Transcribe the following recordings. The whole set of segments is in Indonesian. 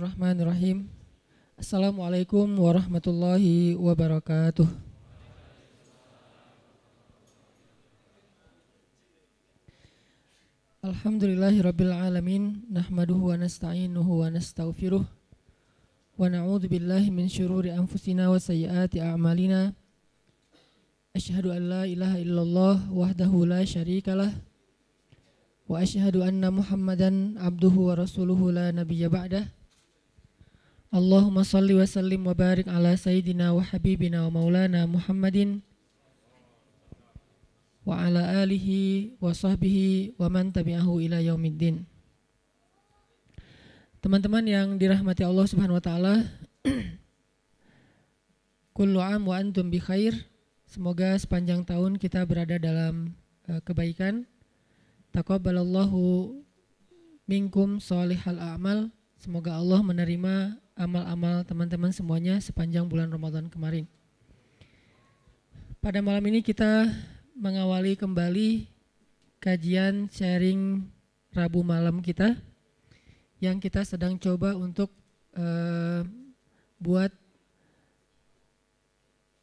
Bismillahirrahmanirrahim. Assalamualaikum warahmatullahi wabarakatuh. Alhamdulillahirabbil alamin nahmaduhu wa nasta'inuhu wa nastaghfiruh wa na'udzu billahi min syururi anfusina wa sayyiati a'malina. Asyhadu an la ilaha illallah wahdahu la syarikalah wa asyhadu anna Muhammadan abduhu wa rasuluhu la nabiyya ba'dah. Allahumma salli wa sallim wa barik ala sayyidina wa habibina wa maulana Muhammadin wa ala alihi wa sahbihi wa man tabi'ahu ila yaumiddin. Teman-teman yang dirahmati Allah Subhanahu wa taala, kullu am wa antum bi khair. Semoga sepanjang tahun kita berada dalam uh, kebaikan. Taqabbalallahu minkum sholihal a'mal. Semoga Allah menerima amal-amal teman-teman semuanya sepanjang bulan Ramadan kemarin. Pada malam ini kita mengawali kembali kajian sharing Rabu malam kita yang kita sedang coba untuk uh, buat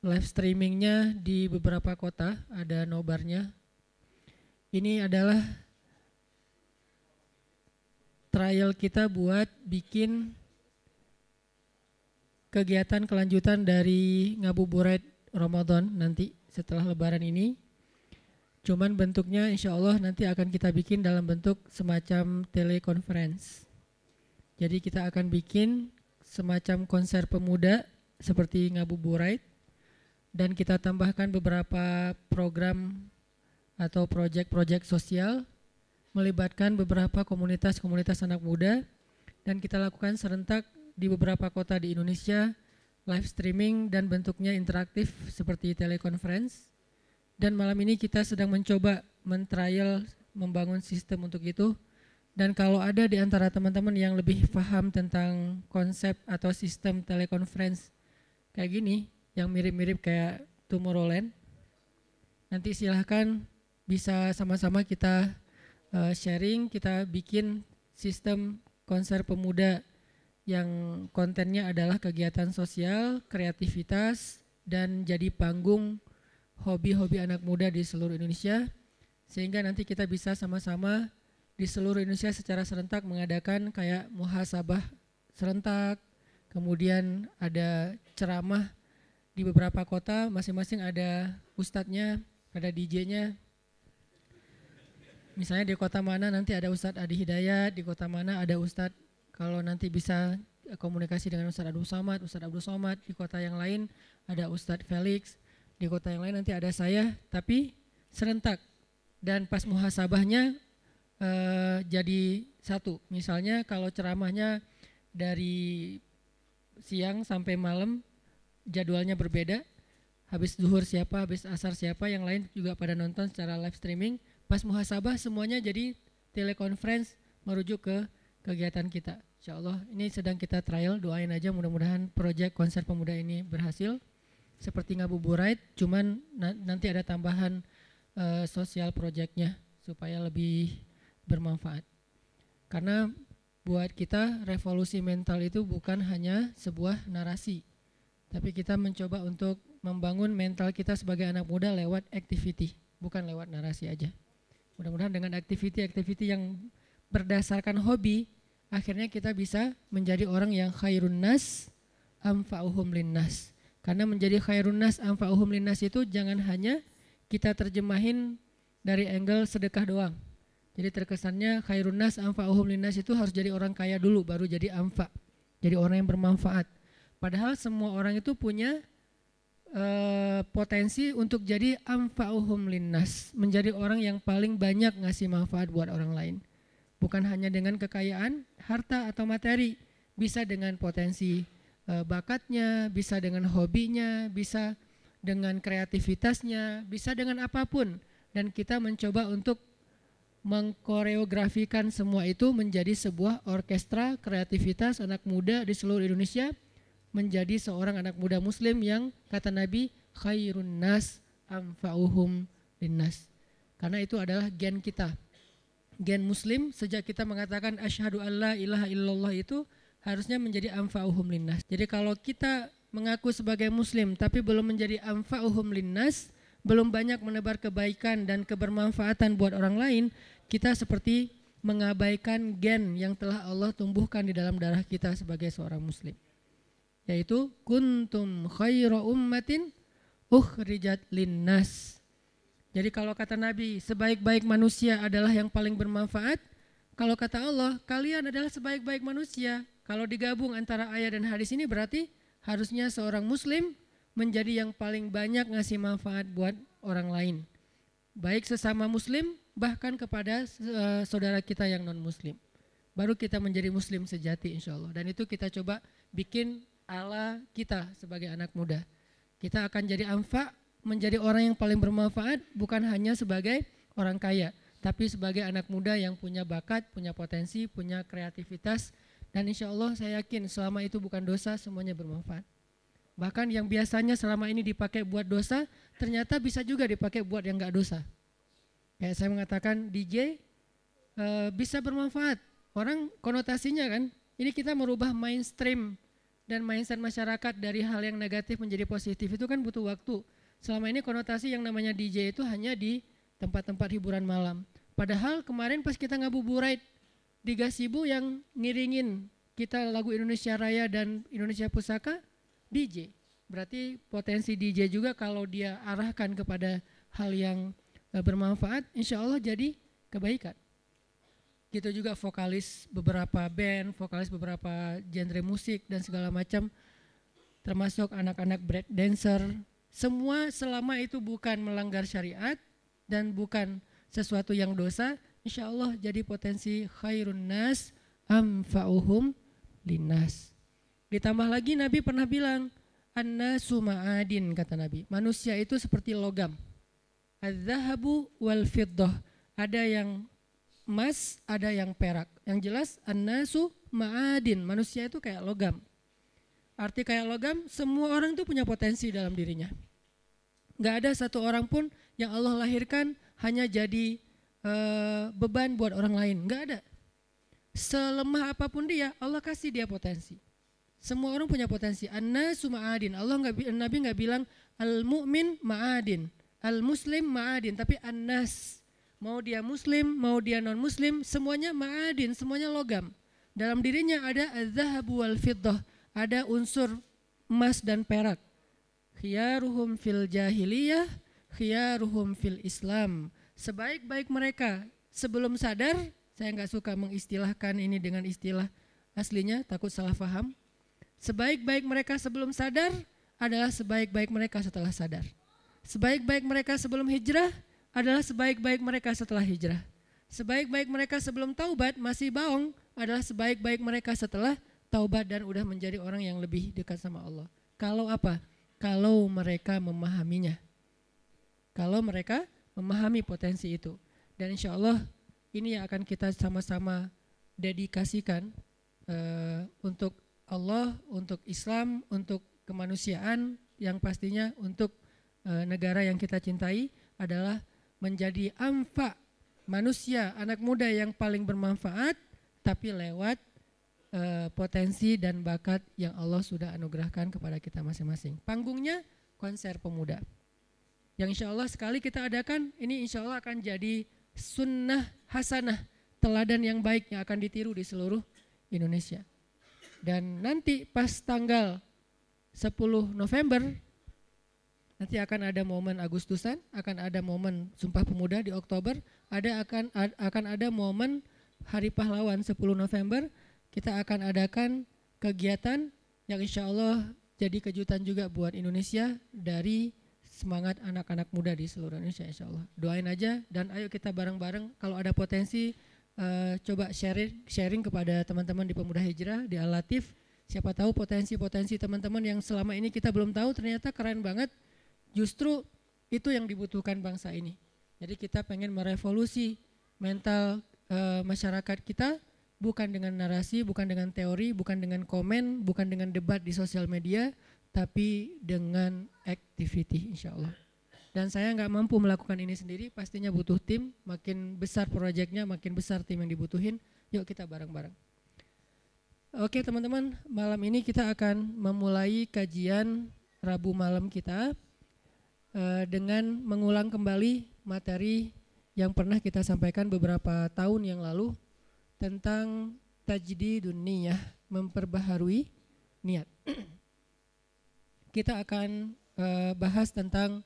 live streamingnya di beberapa kota ada nobarnya. Ini adalah trial kita buat bikin kegiatan kelanjutan dari ngabuburit Ramadan nanti setelah lebaran ini. Cuman bentuknya insya Allah nanti akan kita bikin dalam bentuk semacam telekonferensi. Jadi kita akan bikin semacam konser pemuda seperti ngabuburit. Dan kita tambahkan beberapa program atau proyek-proyek sosial melibatkan beberapa komunitas-komunitas anak muda. Dan kita lakukan serentak di beberapa kota di Indonesia live streaming dan bentuknya interaktif seperti telekonferensi dan malam ini kita sedang mencoba mentrial membangun sistem untuk itu. Dan kalau ada di antara teman-teman yang lebih paham tentang konsep atau sistem telekonferensi kayak gini, yang mirip-mirip kayak Tomorrowland, nanti silahkan bisa sama-sama kita uh, sharing, kita bikin sistem konser pemuda yang kontennya adalah kegiatan sosial, kreativitas, dan jadi panggung hobi-hobi anak muda di seluruh Indonesia sehingga nanti kita bisa sama-sama di seluruh Indonesia secara serentak mengadakan kayak muhasabah serentak, kemudian ada ceramah di beberapa kota, masing-masing ada ustadznya, ada DJ-nya. Misalnya di kota mana nanti ada Ustadz Adi Hidayat, di kota mana ada Ustadz kalau nanti bisa komunikasi dengan Ustadz Abdul Somad, Ustadz Abdul Somad, di kota yang lain ada Ustadz Felix, di kota yang lain nanti ada saya tapi serentak. Dan pas muhasabahnya uh, jadi satu. Misalnya kalau ceramahnya dari siang sampai malam jadwalnya berbeda. Habis zuhur siapa habis asar siapa yang lain juga pada nonton secara live streaming. Pas muhasabah semuanya jadi telekonferensi merujuk ke kegiatan kita Insya Allah ini sedang kita trial doain aja mudah-mudahan proyek konser pemuda ini berhasil seperti ngabuburit, cuman na nanti ada tambahan uh, sosial projectnya supaya lebih bermanfaat. Karena buat kita revolusi mental itu bukan hanya sebuah narasi, tapi kita mencoba untuk membangun mental kita sebagai anak muda lewat activity, bukan lewat narasi aja. Mudah-mudahan dengan activity-activity yang berdasarkan hobi, akhirnya kita bisa menjadi orang yang khairun nas amfa'uhum linnas karena menjadi khairun nas anfa'uhum linnas itu jangan hanya kita terjemahin dari angle sedekah doang. Jadi terkesannya khairun nas anfa'uhum linnas itu harus jadi orang kaya dulu baru jadi anfa. Jadi orang yang bermanfaat. Padahal semua orang itu punya uh, potensi untuk jadi anfa'uhum linnas, menjadi orang yang paling banyak ngasih manfaat buat orang lain. Bukan hanya dengan kekayaan, harta atau materi, bisa dengan potensi uh, bakatnya, bisa dengan hobinya, bisa dengan kreativitasnya, bisa dengan apa pun. Dan kita mencoba untuk mengkoreografikan semua itu menjadi sebuah orkestra kreativitas anak muda di seluruh Indonesia menjadi seorang anak muda muslim yang kata Nabi khairun nas amfa'uhum linnas. Karena itu adalah gen kita. Gen muslim sejak kita mengatakan asyhadu alla ilaha illallah itu harusnya menjadi anfa'uhum linnas. Jadi kalau kita mengaku sebagai muslim tapi belum menjadi anfa'uhum linnas, belum banyak menebar kebaikan dan kebermanfaatan buat orang lain, kita seperti mengabaikan gen yang telah Allah tumbuhkan di dalam darah kita sebagai seorang muslim. Yaitu kuntum khaira ummatin ukhrijat linnas. Jadi kalau kata Nabi, sebaik-baik manusia adalah yang paling bermanfaat. Kalau kata Allah, kalian adalah sebaik-baik manusia. Kalau digabung antara ayat dan hadis ini berarti harusnya seorang muslim menjadi yang paling banyak ngasih manfaat buat orang lain. Baik sesama muslim bahkan kepada uh, saudara kita yang non muslim. Baru kita menjadi muslim sejati insya Allah. Dan itu kita coba bikin ala kita sebagai anak muda. Kita akan jadi anfa, menjadi orang yang paling bermanfaat bukan hanya sebagai orang kaya, tapi sebagai anak muda yang punya bakat, punya potensi, punya kreativitas, dan insya Allah saya yakin selama itu bukan dosa semuanya bermanfaat. Bahkan yang biasanya selama ini dipakai buat dosa ternyata bisa juga dipakai buat yang nggak dosa. Kayak saya mengatakan DJ e, eh, bisa bermanfaat. Orang konotasinya kan, ini kita merubah mainstream dan mindset masyarakat dari hal yang negatif menjadi positif itu kan butuh waktu. Selama ini konotasi yang namanya DJ itu hanya di tempat-tempat hiburan malam. Padahal kemarin pas kita ngabuburit di Gasibu yang ngiringin kita lagu Indonesia Raya dan Indonesia Pusaka DJ. Berarti potensi DJ juga kalau dia arahkan kepada hal yang e, bermanfaat, insya Allah jadi kebaikan. Gitu juga vokalis beberapa band, vokalis beberapa genre musik dan segala macam, termasuk anak-anak break dancer, semua selama itu bukan melanggar syariat dan bukan sesuatu yang dosa, insya Allah jadi potensi khairun nas amfa'uhum linnas. Ditambah lagi Nabi pernah bilang, An-nasu ma'adin kata Nabi. Manusia itu seperti logam. Az-zahabu wal fiddah. Ada yang emas, ada yang perak. Yang jelas an-nasu ma'adin. Manusia itu kayak logam. Arti kayak logam, semua orang itu punya potensi dalam dirinya. Gak ada satu orang pun yang Allah lahirkan hanya jadi uh, beban buat orang lain. Enggak ada. Selemah apa pun dia, Allah kasih dia potensi. Semua orang punya potensi. Anna ma'adin. Allah nggak Nabi nggak bilang al mu'min ma'adin, al muslim ma'adin, tapi annas. Mau dia muslim, mau dia non muslim, semuanya ma'adin, semuanya logam. Dalam dirinya ada az-zahabu wal ada unsur emas dan perak. Khiyaruhum fil jahiliyah, khiyaruhum fil Islam sebaik-baik mereka sebelum sadar, saya nggak suka mengistilahkan ini dengan istilah aslinya, takut salah paham. Sebaik-baik mereka sebelum sadar adalah sebaik-baik mereka setelah sadar. Sebaik-baik mereka sebelum hijrah adalah sebaik-baik mereka setelah hijrah. Sebaik-baik mereka sebelum taubat masih baong adalah sebaik-baik mereka setelah taubat dan udah menjadi orang yang lebih dekat sama Allah. Kalau apa? Kalau mereka memahaminya. Kalau mereka memahami potensi itu. Dan insya Allah ini yang akan kita sama-sama dedikasikan uh, untuk Allah, untuk Islam, untuk kemanusiaan, yang pastinya untuk uh, negara yang kita cintai adalah menjadi amfa manusia, anak muda yang paling bermanfaat, tapi lewat uh, potensi dan bakat yang Allah sudah anugerahkan kepada kita masing-masing. Panggungnya konser pemuda yang insya Allah sekali kita adakan ini insya Allah akan jadi sunnah hasanah teladan yang baik yang akan ditiru di seluruh Indonesia. Dan nanti pas tanggal 10 November nanti akan ada momen Agustusan, akan ada momen Sumpah Pemuda di Oktober, ada akan akan ada momen Hari Pahlawan 10 November, kita akan adakan kegiatan yang insya Allah jadi kejutan juga buat Indonesia dari semangat anak-anak muda di seluruh Indonesia insya Allah. Doain aja dan ayo kita bareng-bareng kalau ada potensi uh, coba sharing sharing kepada teman-teman di Pemuda Hijrah di Alatif. Siapa tahu potensi-potensi teman-teman yang selama ini kita belum tahu ternyata keren banget. Justru itu yang dibutuhkan bangsa ini. Jadi kita pengen merevolusi mental uh, masyarakat kita bukan dengan narasi, bukan dengan teori, bukan dengan komen, bukan dengan debat di sosial media, tapi dengan activity insya Allah. Dan saya nggak mampu melakukan ini sendiri, pastinya butuh tim, makin besar proyeknya, makin besar tim yang dibutuhin, yuk kita bareng-bareng. Oke teman-teman, malam ini kita akan memulai kajian Rabu malam kita uh, dengan mengulang kembali materi yang pernah kita sampaikan beberapa tahun yang lalu tentang tajdidun niyah, memperbaharui niat. kita akan uh, bahas tentang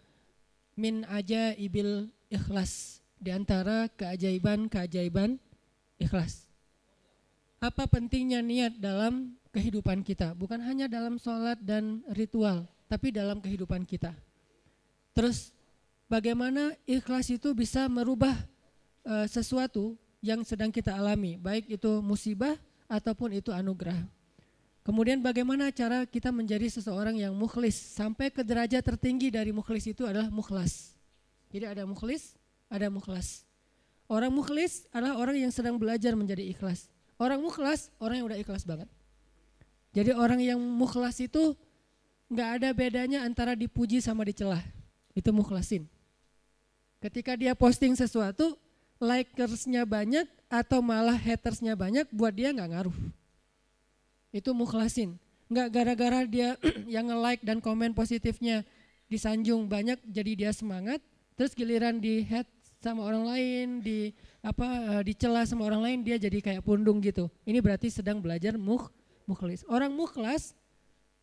min aja ibil ikhlas di antara keajaiban-keajaiban ikhlas. Apa pentingnya niat dalam kehidupan kita? Bukan hanya dalam sholat dan ritual, tapi dalam kehidupan kita. Terus bagaimana ikhlas itu bisa merubah uh, sesuatu yang sedang kita alami, baik itu musibah ataupun itu anugerah. Kemudian bagaimana cara kita menjadi seseorang yang mukhlis sampai ke derajat tertinggi dari mukhlis itu adalah mukhlas. Jadi ada mukhlis, ada mukhlas. Orang mukhlis adalah orang yang sedang belajar menjadi ikhlas. Orang mukhlas orang yang udah ikhlas banget. Jadi orang yang mukhlas itu nggak ada bedanya antara dipuji sama dicela. Itu mukhlasin. Ketika dia posting sesuatu, likersnya banyak atau malah hatersnya banyak, buat dia nggak ngaruh itu mukhlasin. Enggak gara-gara dia yang nge-like dan komen positifnya disanjung banyak jadi dia semangat, terus giliran di head sama orang lain, di apa uh, dicela sama orang lain dia jadi kayak pundung gitu. Ini berarti sedang belajar mukh mukhlis. Orang mukhlas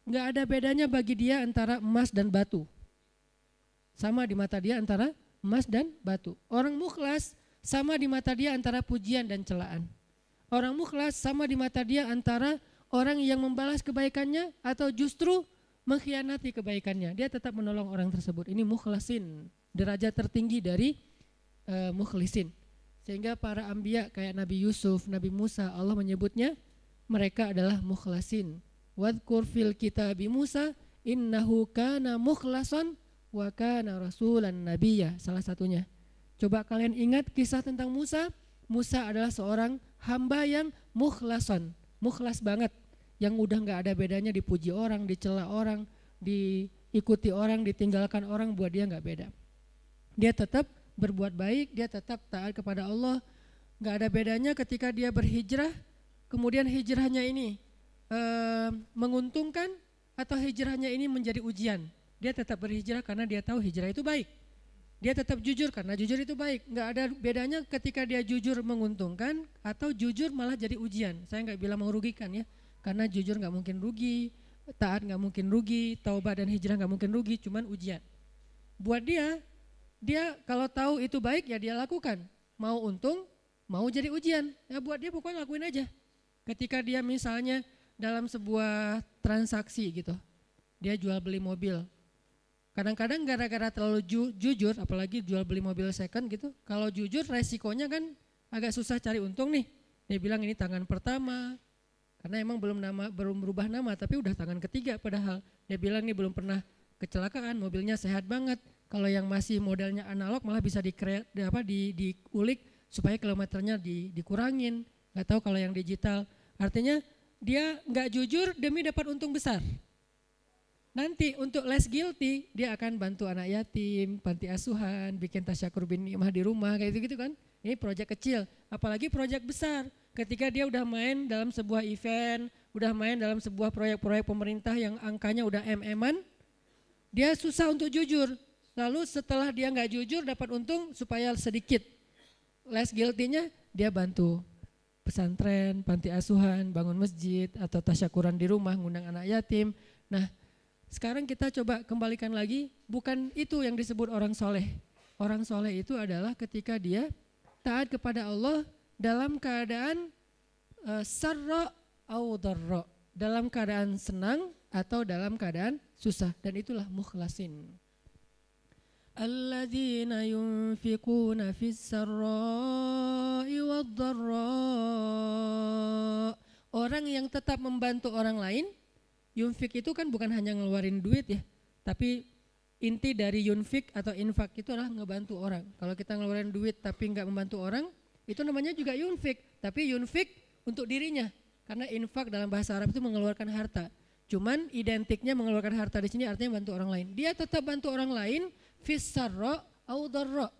nggak ada bedanya bagi dia antara emas dan batu. Sama di mata dia antara emas dan batu. Orang mukhlas sama di mata dia antara pujian dan celaan. Orang mukhlas sama di mata dia antara orang yang membalas kebaikannya atau justru mengkhianati kebaikannya. Dia tetap menolong orang tersebut. Ini mukhlasin, derajat tertinggi dari uh, mukhlisin. Sehingga para ambia kayak Nabi Yusuf, Nabi Musa, Allah menyebutnya mereka adalah mukhlasin. Wadkur fil kitabi Musa innahu kana mukhlasan wa kana rasulan nabiyya. Salah satunya. Coba kalian ingat kisah tentang Musa. Musa adalah seorang hamba yang mukhlasan mukhlas banget yang udah nggak ada bedanya dipuji orang, dicela orang, diikuti orang, ditinggalkan orang buat dia nggak beda. Dia tetap berbuat baik, dia tetap taat kepada Allah. Nggak ada bedanya ketika dia berhijrah, kemudian hijrahnya ini e, menguntungkan atau hijrahnya ini menjadi ujian. Dia tetap berhijrah karena dia tahu hijrah itu baik. Dia tetap jujur karena jujur itu baik. Nggak ada bedanya ketika dia jujur menguntungkan atau jujur malah jadi ujian. Saya nggak bilang merugikan ya, karena jujur nggak mungkin rugi, taat nggak mungkin rugi, taubat dan hijrah nggak mungkin rugi, cuman ujian. Buat dia, dia kalau tahu itu baik ya dia lakukan. Mau untung, mau jadi ujian. Ya buat dia pokoknya lakuin aja. Ketika dia misalnya dalam sebuah transaksi gitu, dia jual beli mobil, Kadang-kadang gara-gara terlalu ju jujur, apalagi jual beli mobil second gitu, kalau jujur resikonya kan agak susah cari untung nih. Dia bilang ini tangan pertama, karena emang belum nama belum berubah nama, tapi udah tangan ketiga padahal. Dia bilang ini belum pernah kecelakaan, mobilnya sehat banget. Kalau yang masih modelnya analog malah bisa di, apa di diulik supaya kilometernya di, dikurangin. Gak tahu kalau yang digital. Artinya dia nggak jujur demi dapat untung besar. Nanti untuk less guilty dia akan bantu anak yatim, panti asuhan, bikin tasyakur bin nikmah di rumah kayak gitu, gitu kan. Ini proyek kecil, apalagi proyek besar. Ketika dia udah main dalam sebuah event, udah main dalam sebuah proyek-proyek pemerintah yang angkanya udah mm dia susah untuk jujur. Lalu setelah dia nggak jujur dapat untung supaya sedikit less guilty-nya dia bantu pesantren, panti asuhan, bangun masjid atau tasyakuran di rumah, ngundang anak yatim. Nah, sekarang kita coba kembalikan lagi, bukan itu yang disebut orang soleh. Orang soleh itu adalah ketika dia taat kepada Allah dalam keadaan uh, sarra au darra, dalam keadaan senang atau dalam keadaan susah dan itulah mukhlasin. Alladzina yunfikuna fis sarra'i wad Orang yang tetap membantu orang lain Yunfik itu kan bukan hanya ngeluarin duit ya, tapi inti dari yunfik atau infak itu adalah ngebantu orang. Kalau kita ngeluarin duit tapi nggak membantu orang, itu namanya juga yunfik. Tapi yunfik untuk dirinya, karena infak dalam bahasa Arab itu mengeluarkan harta. Cuman identiknya mengeluarkan harta di sini artinya bantu orang lain. Dia tetap bantu orang lain, fisarro audarro.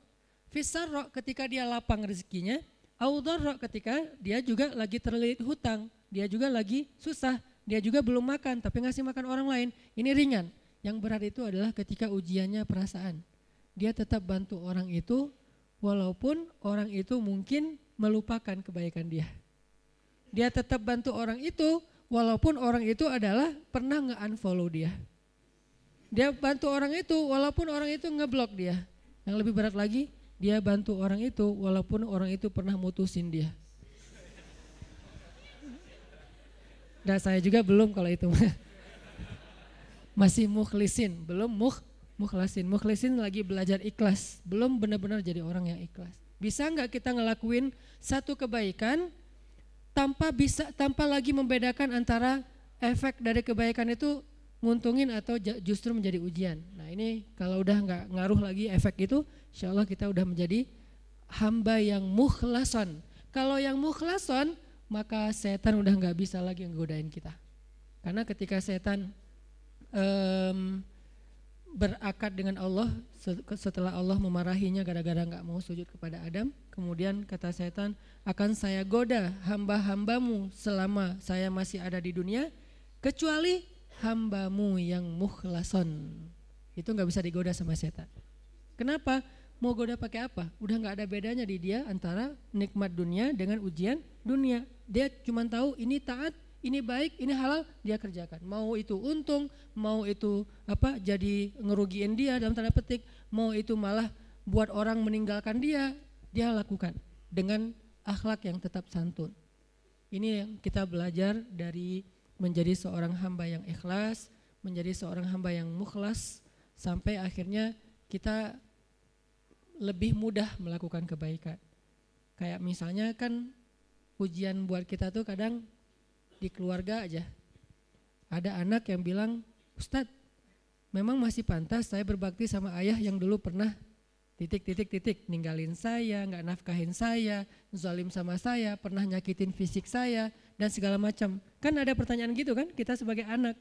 Fisarro ketika dia lapang rezekinya, audarro ketika dia juga lagi terlilit hutang. dia juga lagi susah, dia juga belum makan tapi ngasih makan orang lain. Ini ringan. Yang berat itu adalah ketika ujiannya perasaan. Dia tetap bantu orang itu walaupun orang itu mungkin melupakan kebaikan dia. Dia tetap bantu orang itu walaupun orang itu adalah pernah nge-unfollow dia. Dia bantu orang itu walaupun orang itu ngeblok dia. Yang lebih berat lagi, dia bantu orang itu walaupun orang itu pernah mutusin dia. Dan saya juga belum kalau itu. Masih mukhlisin, belum mukh mukhlasin. Mukhlasin lagi belajar ikhlas, belum benar-benar jadi orang yang ikhlas. Bisa nggak kita ngelakuin satu kebaikan tanpa bisa tanpa lagi membedakan antara efek dari kebaikan itu nguntungin atau justru menjadi ujian. Nah ini kalau udah nggak ngaruh lagi efek itu, insya Allah kita udah menjadi hamba yang mukhlason. Kalau yang mukhlason, maka setan udah nggak bisa lagi nggodain kita. Karena ketika setan um, berakad dengan Allah setelah Allah memarahinya gara-gara nggak mau sujud kepada Adam, kemudian kata setan akan saya goda hamba-hambamu selama saya masih ada di dunia, kecuali hambamu yang mukhlason. Itu nggak bisa digoda sama setan. Kenapa? Mau goda pakai apa? Udah nggak ada bedanya di dia antara nikmat dunia dengan ujian dunia. Dia cuma tahu ini taat, ini baik, ini halal, dia kerjakan. Mau itu untung, mau itu apa? Jadi ngerugiin dia dalam tanda petik, mau itu malah buat orang meninggalkan dia, dia lakukan dengan akhlak yang tetap santun. Ini yang kita belajar dari menjadi seorang hamba yang ikhlas, menjadi seorang hamba yang mukhlas sampai akhirnya kita lebih mudah melakukan kebaikan. Kayak misalnya kan ujian buat kita tuh kadang di keluarga aja. Ada anak yang bilang, Ustadz memang masih pantas saya berbakti sama ayah yang dulu pernah titik titik titik ninggalin saya, nggak nafkahin saya, zalim sama saya, pernah nyakitin fisik saya dan segala macam. Kan ada pertanyaan gitu kan kita sebagai anak.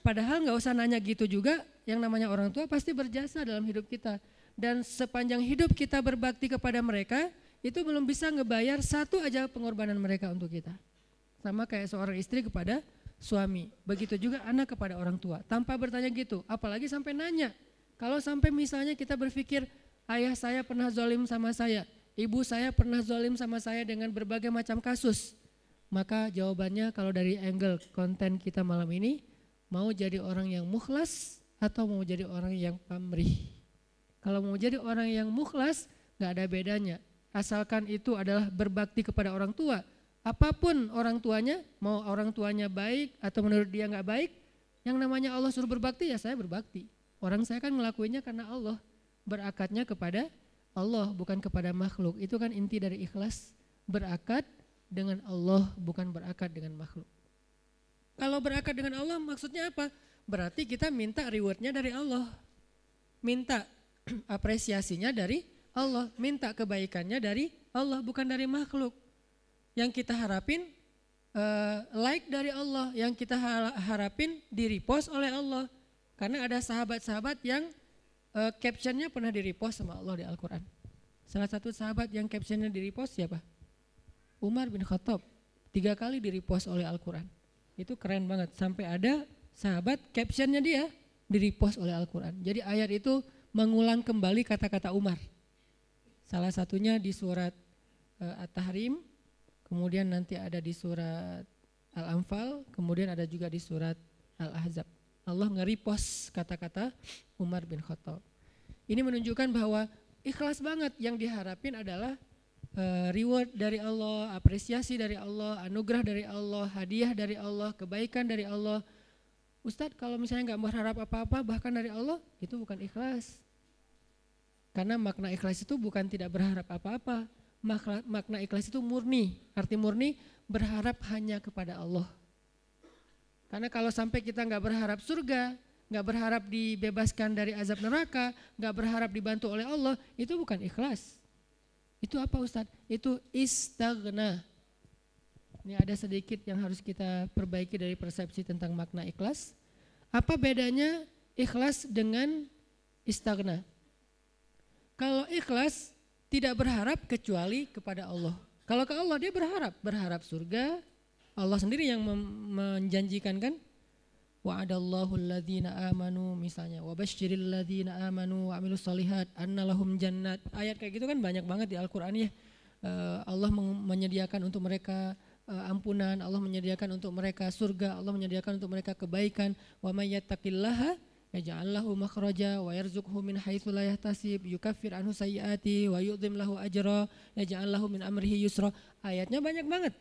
Padahal nggak usah nanya gitu juga, yang namanya orang tua pasti berjasa dalam hidup kita. Dan sepanjang hidup kita berbakti kepada mereka, itu belum bisa ngebayar satu aja pengorbanan mereka untuk kita. Sama kayak seorang istri kepada suami. Begitu juga anak kepada orang tua. Tanpa bertanya gitu, apalagi sampai nanya. Kalau sampai misalnya kita berpikir, ayah saya pernah zolim sama saya, ibu saya pernah zolim sama saya dengan berbagai macam kasus. Maka jawabannya kalau dari angle konten kita malam ini, mau jadi orang yang mukhlas atau mau jadi orang yang pamrih. Kalau mau jadi orang yang mukhlas, gak ada bedanya. Asalkan itu adalah berbakti kepada orang tua. Apa pun orang tuanya, mau orang tuanya baik atau menurut dia gak baik, yang namanya Allah suruh berbakti ya saya berbakti. Orang saya kan ngelakuinnya karena Allah berakatnya kepada Allah bukan kepada makhluk. Itu kan inti dari ikhlas, berakat dengan Allah bukan berakat dengan makhluk. Kalau berakat dengan Allah maksudnya apa? Berarti kita minta rewardnya dari Allah. Minta apresiasinya dari Allah. Minta kebaikannya dari Allah bukan dari makhluk. Yang kita harapin uh, like dari Allah. Yang kita harapin di repost oleh Allah. Karena ada sahabat-sahabat yang uh, captionnya pernah di repost sama Allah di Al-Quran. Salah satu sahabat yang captionnya di repost siapa? Umar bin Khattab. Tiga kali di repost oleh Al-Quran. Itu keren banget. Sampai ada sahabat captionnya dia di repost oleh Al-Quran. Jadi ayat itu mengulang kembali kata-kata Umar. Salah satunya di surat uh, At-Tahrim, kemudian nanti ada di surat Al-Anfal, kemudian ada juga di surat Al-Ahzab. Allah nge-repost kata-kata Umar bin Khattab. Ini menunjukkan bahwa ikhlas banget yang diharapin adalah uh, reward dari Allah, apresiasi dari Allah, anugerah dari Allah, hadiah dari Allah, kebaikan dari Allah. Ustadz kalau misalnya nggak berharap apa-apa bahkan dari Allah itu bukan ikhlas. Karena makna ikhlas itu bukan tidak berharap apa-apa. Makna, makna ikhlas itu murni. Arti murni berharap hanya kepada Allah. Karena kalau sampai kita nggak berharap surga, nggak berharap dibebaskan dari azab neraka, nggak berharap dibantu oleh Allah, itu bukan ikhlas. Itu apa Ustadz? Itu istagna. Ini ada sedikit yang harus kita perbaiki dari persepsi tentang makna ikhlas. Apa bedanya ikhlas dengan istagna? Kalau ikhlas tidak berharap kecuali kepada Allah. Kalau ke Allah dia berharap, berharap surga, Allah sendiri yang menjanjikan kan wa'adallahu alladhina amanu misalnya wa basyiril ladzina amanu wa amilus solihat annalahum jannat ayat kayak gitu kan banyak banget di Al-Qur'an ya uh, Allah menyediakan untuk mereka ampunan Allah menyediakan untuk mereka surga Allah menyediakan untuk mereka kebaikan wa may yattaqillaha yaj'al lahu makhraja wa yarzuqhu min haitsu la yahtasib yukaffir anhu sayyiati wa yu'dhim lahu ajra yaj'al lahu min amrihi yusra ayatnya banyak banget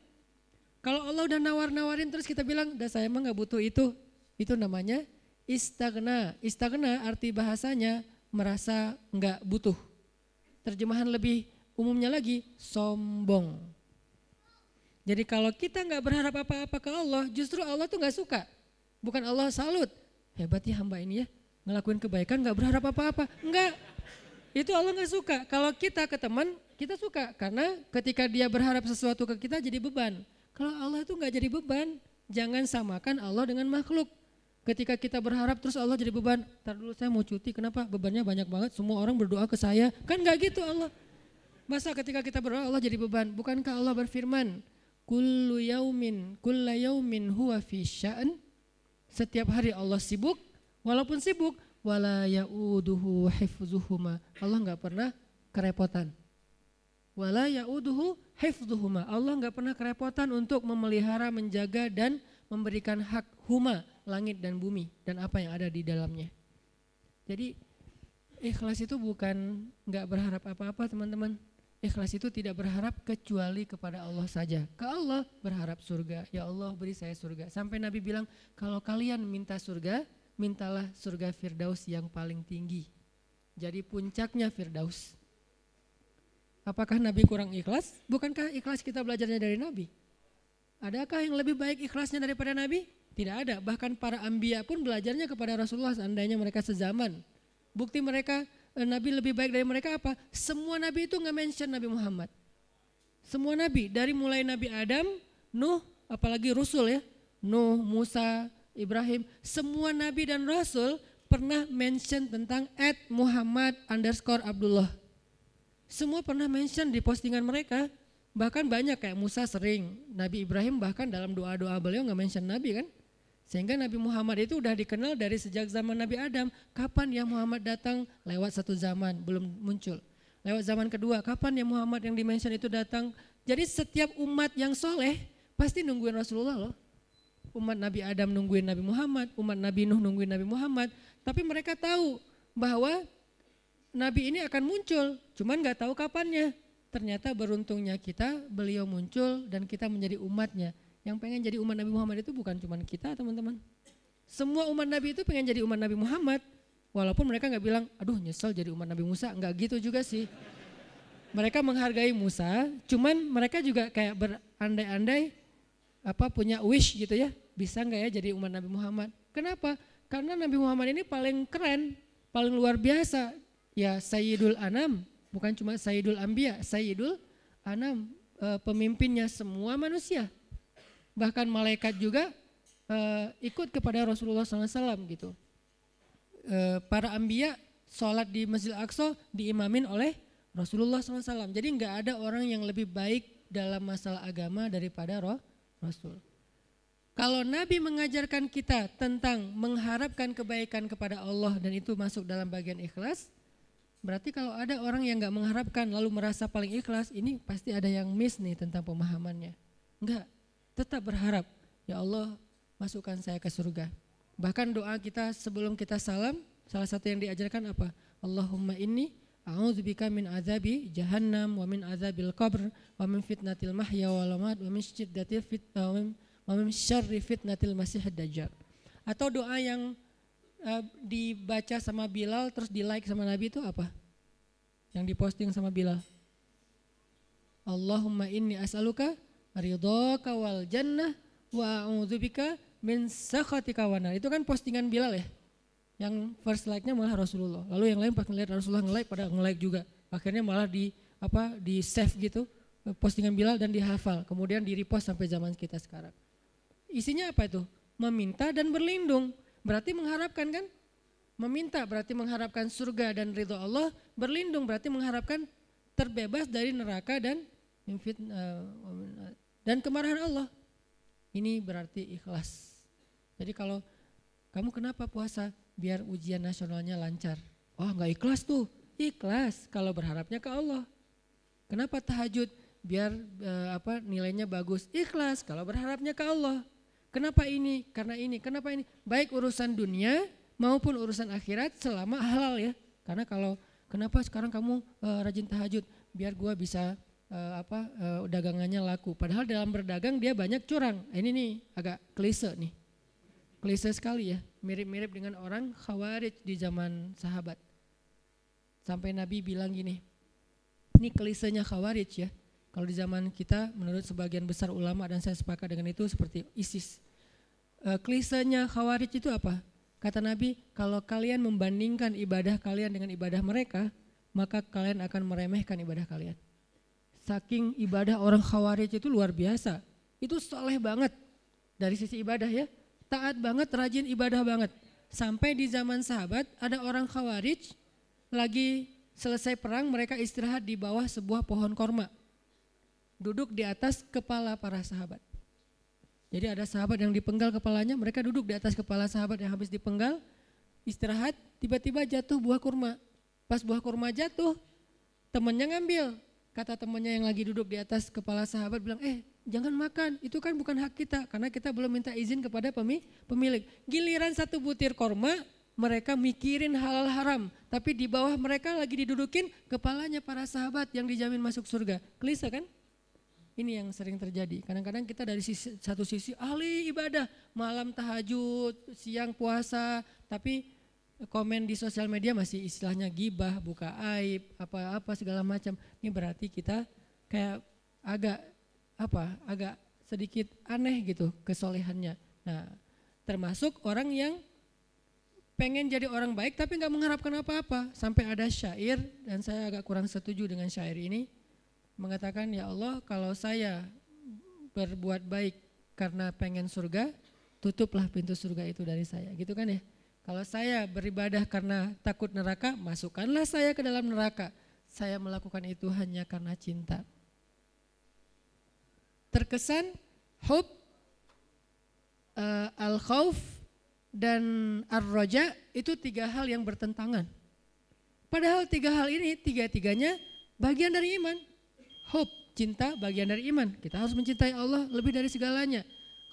kalau Allah udah nawar-nawarin terus kita bilang, "Dah saya emang nggak butuh itu." Itu namanya istagna. Istagna arti bahasanya merasa nggak butuh. Terjemahan lebih umumnya lagi sombong. Jadi kalau kita nggak berharap apa-apa ke Allah, justru Allah tuh nggak suka. Bukan Allah salut. Hebat ya hamba ini ya, ngelakuin kebaikan nggak berharap apa-apa. Enggak. Itu Allah nggak suka. Kalau kita ke teman, kita suka karena ketika dia berharap sesuatu ke kita jadi beban. Kalau Allah itu nggak jadi beban, jangan samakan Allah dengan makhluk. Ketika kita berharap terus Allah jadi beban. Ntar dulu saya mau cuti, kenapa? Bebannya banyak banget, semua orang berdoa ke saya. Kan gak gitu Allah. Masa ketika kita berdoa Allah jadi beban? Bukankah Allah berfirman, Kullu yaumin, kulla yaumin huwa fi sya'an. Setiap hari Allah sibuk, walaupun sibuk, wala ya'uduhu hifzuhuma. Allah nggak pernah kerepotan. Wala ya'uduhu hifzuhuma. Allah nggak pernah kerepotan untuk memelihara, menjaga dan memberikan hak huma langit dan bumi dan apa yang ada di dalamnya. Jadi ikhlas itu bukan nggak berharap apa-apa teman-teman. Ikhlas itu tidak berharap kecuali kepada Allah saja. Ke Allah berharap surga. Ya Allah beri saya surga. Sampai Nabi bilang kalau kalian minta surga, mintalah surga Firdaus yang paling tinggi. Jadi puncaknya Firdaus. Apakah Nabi kurang ikhlas? Bukankah ikhlas kita belajarnya dari Nabi? Adakah yang lebih baik ikhlasnya daripada Nabi? Tidak ada. Bahkan para ambia pun belajarnya kepada Rasulullah seandainya mereka sezaman. Bukti mereka Nabi lebih baik dari mereka apa? Semua Nabi itu nggak mention Nabi Muhammad. Semua Nabi dari mulai Nabi Adam, Nuh, apalagi Rasul ya, Nuh, Musa, Ibrahim, semua Nabi dan Rasul pernah mention tentang at Muhammad underscore Abdullah. Semua pernah mention di postingan mereka. Bahkan banyak kayak Musa sering, Nabi Ibrahim bahkan dalam doa-doa beliau nggak mention Nabi kan. Sehingga Nabi Muhammad itu udah dikenal dari sejak zaman Nabi Adam. Kapan ya Muhammad datang? Lewat satu zaman, belum muncul. Lewat zaman kedua, kapan ya Muhammad yang dimention itu datang? Jadi setiap umat yang soleh pasti nungguin Rasulullah loh. Umat Nabi Adam nungguin Nabi Muhammad, umat Nabi Nuh nungguin Nabi Muhammad. Tapi mereka tahu bahwa Nabi ini akan muncul, cuman nggak tahu kapannya. Ternyata beruntungnya kita, beliau muncul dan kita menjadi umatnya. Yang pengen jadi umat Nabi Muhammad itu bukan cuma kita teman-teman. Semua umat Nabi itu pengen jadi umat Nabi Muhammad. Walaupun mereka nggak bilang, aduh nyesel jadi umat Nabi Musa. Nggak gitu juga sih. Mereka menghargai Musa, cuman mereka juga kayak berandai-andai apa punya wish gitu ya. Bisa nggak ya jadi umat Nabi Muhammad? Kenapa? Karena Nabi Muhammad ini paling keren, paling luar biasa. Ya Sayyidul Anam, bukan cuma Sayyidul Ambia, Sayyidul Anam, eh, pemimpinnya semua manusia bahkan malaikat juga uh, ikut kepada Rasulullah SAW gitu. Uh, para ambia sholat di Masjid Aqsa diimamin oleh Rasulullah SAW. Jadi nggak ada orang yang lebih baik dalam masalah agama daripada roh Rasul. Kalau Nabi mengajarkan kita tentang mengharapkan kebaikan kepada Allah dan itu masuk dalam bagian ikhlas, berarti kalau ada orang yang nggak mengharapkan lalu merasa paling ikhlas, ini pasti ada yang miss nih tentang pemahamannya. Enggak, tetap berharap, ya Allah masukkan saya ke surga. Bahkan doa kita sebelum kita salam, salah satu yang diajarkan apa? Allahumma inni a'udzubika min azabi jahannam wa min azabil qabr wa min fitnatil mahya wal mamat wa min syiddatil fit wa min syarri fitnatil masih dajjal. Atau doa yang uh, dibaca sama Bilal terus di like sama Nabi itu apa? Yang diposting sama Bilal. Allahumma inni as'aluka ridhaka wal jannah wa a'udzubika min sakhatika wana. Itu kan postingan Bilal ya. Yang first like-nya malah Rasulullah. Lalu yang lain pas ngeliat Rasulullah nge-like pada nge-like juga. Akhirnya malah di apa di save gitu postingan Bilal dan dihafal. Kemudian di repost sampai zaman kita sekarang. Isinya apa itu? Meminta dan berlindung. Berarti mengharapkan kan? Meminta berarti mengharapkan surga dan ridho Allah, berlindung berarti mengharapkan terbebas dari neraka dan uh, dan kemarahan Allah. Ini berarti ikhlas. Jadi kalau kamu kenapa puasa? Biar ujian nasionalnya lancar. Wah oh, nggak ikhlas tuh. Ikhlas kalau berharapnya ke Allah. Kenapa tahajud? Biar uh, apa nilainya bagus. Ikhlas kalau berharapnya ke Allah. Kenapa ini? Karena ini. Kenapa ini? Baik urusan dunia maupun urusan akhirat selama halal ya. Karena kalau kenapa sekarang kamu uh, rajin tahajud? Biar gua bisa uh, apa uh, dagangannya laku. Padahal dalam berdagang dia banyak curang. Ini nih agak klise nih. Klise sekali ya. Mirip-mirip dengan orang khawarij di zaman sahabat. Sampai Nabi bilang gini. Ini klisenya khawarij ya. Kalau di zaman kita menurut sebagian besar ulama dan saya sepakat dengan itu seperti ISIS. E, klisenya khawarij itu apa? Kata Nabi, kalau kalian membandingkan ibadah kalian dengan ibadah mereka, maka kalian akan meremehkan ibadah kalian. Saking ibadah orang khawarij itu luar biasa. Itu soleh banget dari sisi ibadah ya. Taat banget, rajin ibadah banget. Sampai di zaman sahabat ada orang khawarij lagi selesai perang mereka istirahat di bawah sebuah pohon korma. Duduk di atas kepala para sahabat. Jadi ada sahabat yang dipenggal kepalanya, mereka duduk di atas kepala sahabat yang habis dipenggal, istirahat, tiba-tiba jatuh buah kurma. Pas buah kurma jatuh, temannya ngambil, kata temannya yang lagi duduk di atas kepala sahabat bilang, eh jangan makan, itu kan bukan hak kita karena kita belum minta izin kepada pemilik. Giliran satu butir korma, mereka mikirin halal haram, tapi di bawah mereka lagi didudukin kepalanya para sahabat yang dijamin masuk surga. Klise kan? Ini yang sering terjadi. Kadang-kadang kita dari sisi, satu sisi ahli ibadah, malam tahajud, siang puasa, tapi komen di sosial media masih istilahnya gibah, buka aib, apa-apa segala macam. Ini berarti kita kayak agak apa? Agak sedikit aneh gitu kesolehannya. Nah, termasuk orang yang pengen jadi orang baik tapi nggak mengharapkan apa-apa. Sampai ada syair dan saya agak kurang setuju dengan syair ini mengatakan ya Allah kalau saya berbuat baik karena pengen surga, tutuplah pintu surga itu dari saya. Gitu kan ya? Kalau saya beribadah karena takut neraka, masukkanlah saya ke dalam neraka. Saya melakukan itu hanya karena cinta. Terkesan hub uh, al-khauf dan ar-roja itu tiga hal yang bertentangan. Padahal tiga hal ini tiga-tiganya bagian dari iman. Hope, cinta bagian dari iman. Kita harus mencintai Allah lebih dari segalanya.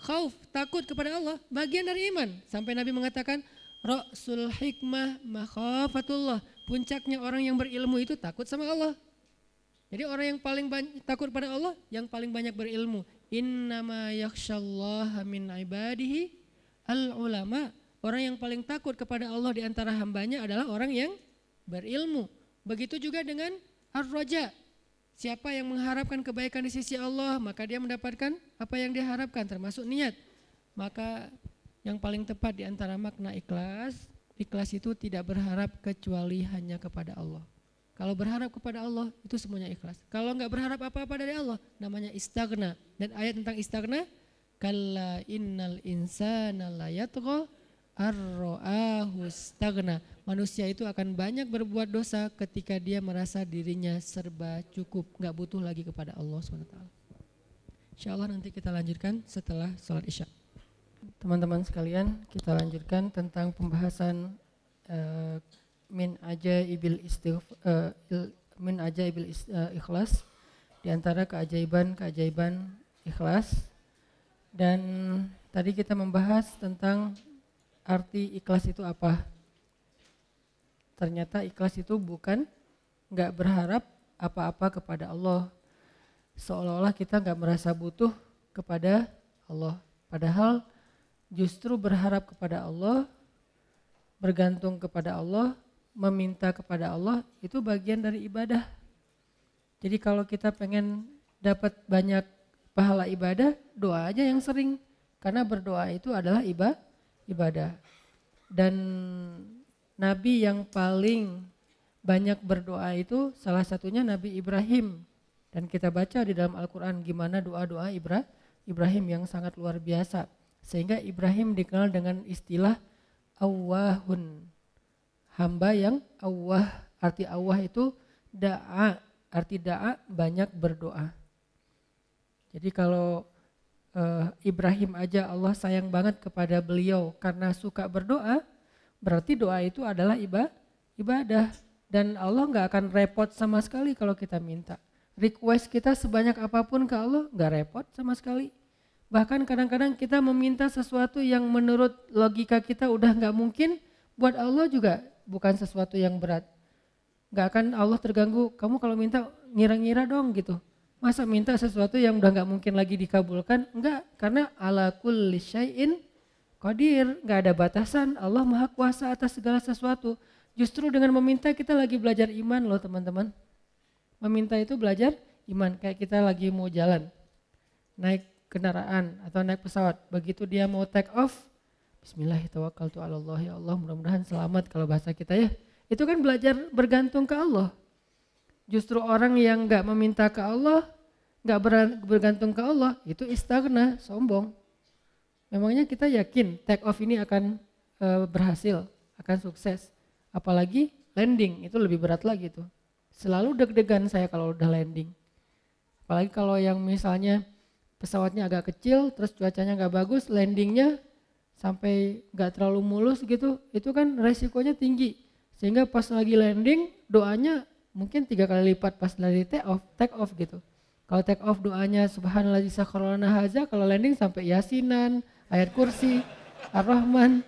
Khauf, takut kepada Allah, bagian dari iman. Sampai Nabi mengatakan, Rasul hikmah makhafatullah. Puncaknya orang yang berilmu itu takut sama Allah. Jadi orang yang paling banyak, takut pada Allah, yang paling banyak berilmu. Innama yakshallaha min ibadihi al-ulama. Orang yang paling takut kepada Allah di antara hambanya adalah orang yang berilmu. Begitu juga dengan ar-roja. Siapa yang mengharapkan kebaikan di sisi Allah, maka dia mendapatkan apa yang diharapkan termasuk niat. Maka yang paling tepat di antara makna ikhlas, ikhlas itu tidak berharap kecuali hanya kepada Allah. Kalau berharap kepada Allah itu semuanya ikhlas. Kalau nggak berharap apa-apa dari Allah namanya istagna. Dan ayat tentang istagna kalla innal insana la yatgha arro'ahu stagna. Manusia itu akan banyak berbuat dosa ketika dia merasa dirinya serba cukup, nggak butuh lagi kepada Allah SWT. Insya Allah nanti kita lanjutkan setelah sholat isya teman-teman sekalian, kita lanjutkan tentang pembahasan uh, min aja ibil uh, min aja ibil is, uh, ikhlas di antara keajaiban-keajaiban ikhlas dan tadi kita membahas tentang arti ikhlas itu apa. Ternyata ikhlas itu bukan nggak berharap apa-apa kepada Allah. Seolah-olah kita nggak merasa butuh kepada Allah. Padahal justru berharap kepada Allah, bergantung kepada Allah, meminta kepada Allah itu bagian dari ibadah. Jadi kalau kita pengen dapat banyak pahala ibadah, doa aja yang sering. Karena berdoa itu adalah ibadah. Dan nabi yang paling banyak berdoa itu salah satunya Nabi Ibrahim. Dan kita baca di dalam Al-Quran gimana doa-doa Ibrahim yang sangat luar biasa. Sehingga Ibrahim dikenal dengan istilah awahun. Hamba yang awah, arti awah itu da'a, arti da'a banyak berdoa. Jadi kalau uh, Ibrahim aja Allah sayang banget kepada beliau karena suka berdoa, berarti doa itu adalah ibadah dan Allah nggak akan repot sama sekali kalau kita minta. Request kita sebanyak apa pun ke Allah nggak repot sama sekali. Bahkan kadang-kadang kita meminta sesuatu yang menurut logika kita udah nggak mungkin, buat Allah juga bukan sesuatu yang berat. Gak akan Allah terganggu, kamu kalau minta ngira-ngira dong gitu. Masa minta sesuatu yang udah gak mungkin lagi dikabulkan? Enggak, karena ala kulli syai'in qadir, gak ada batasan. Allah maha kuasa atas segala sesuatu. Justru dengan meminta kita lagi belajar iman loh teman-teman. Meminta itu belajar iman, kayak kita lagi mau jalan. Naik kendaraan atau naik pesawat. Begitu dia mau take off, Bismillahirrahmanirrahim. Ya Allah, mudah-mudahan selamat kalau bahasa kita ya. Itu kan belajar bergantung ke Allah. Justru orang yang nggak meminta ke Allah, nggak bergantung ke Allah, itu istagna, sombong. Memangnya kita yakin take off ini akan e, berhasil, akan sukses. Apalagi landing, itu lebih berat lagi tuh. Selalu deg-degan saya kalau udah landing. Apalagi kalau yang misalnya pesawatnya agak kecil, terus cuacanya nggak bagus, landingnya sampai nggak terlalu mulus gitu, itu kan resikonya tinggi sehingga pas lagi landing doanya mungkin tiga kali lipat pas dari take off, take off gitu. Kalau take off doanya subhanallah sakharana haza, kalau landing sampai yasinan, ayat kursi, ar-Rahman.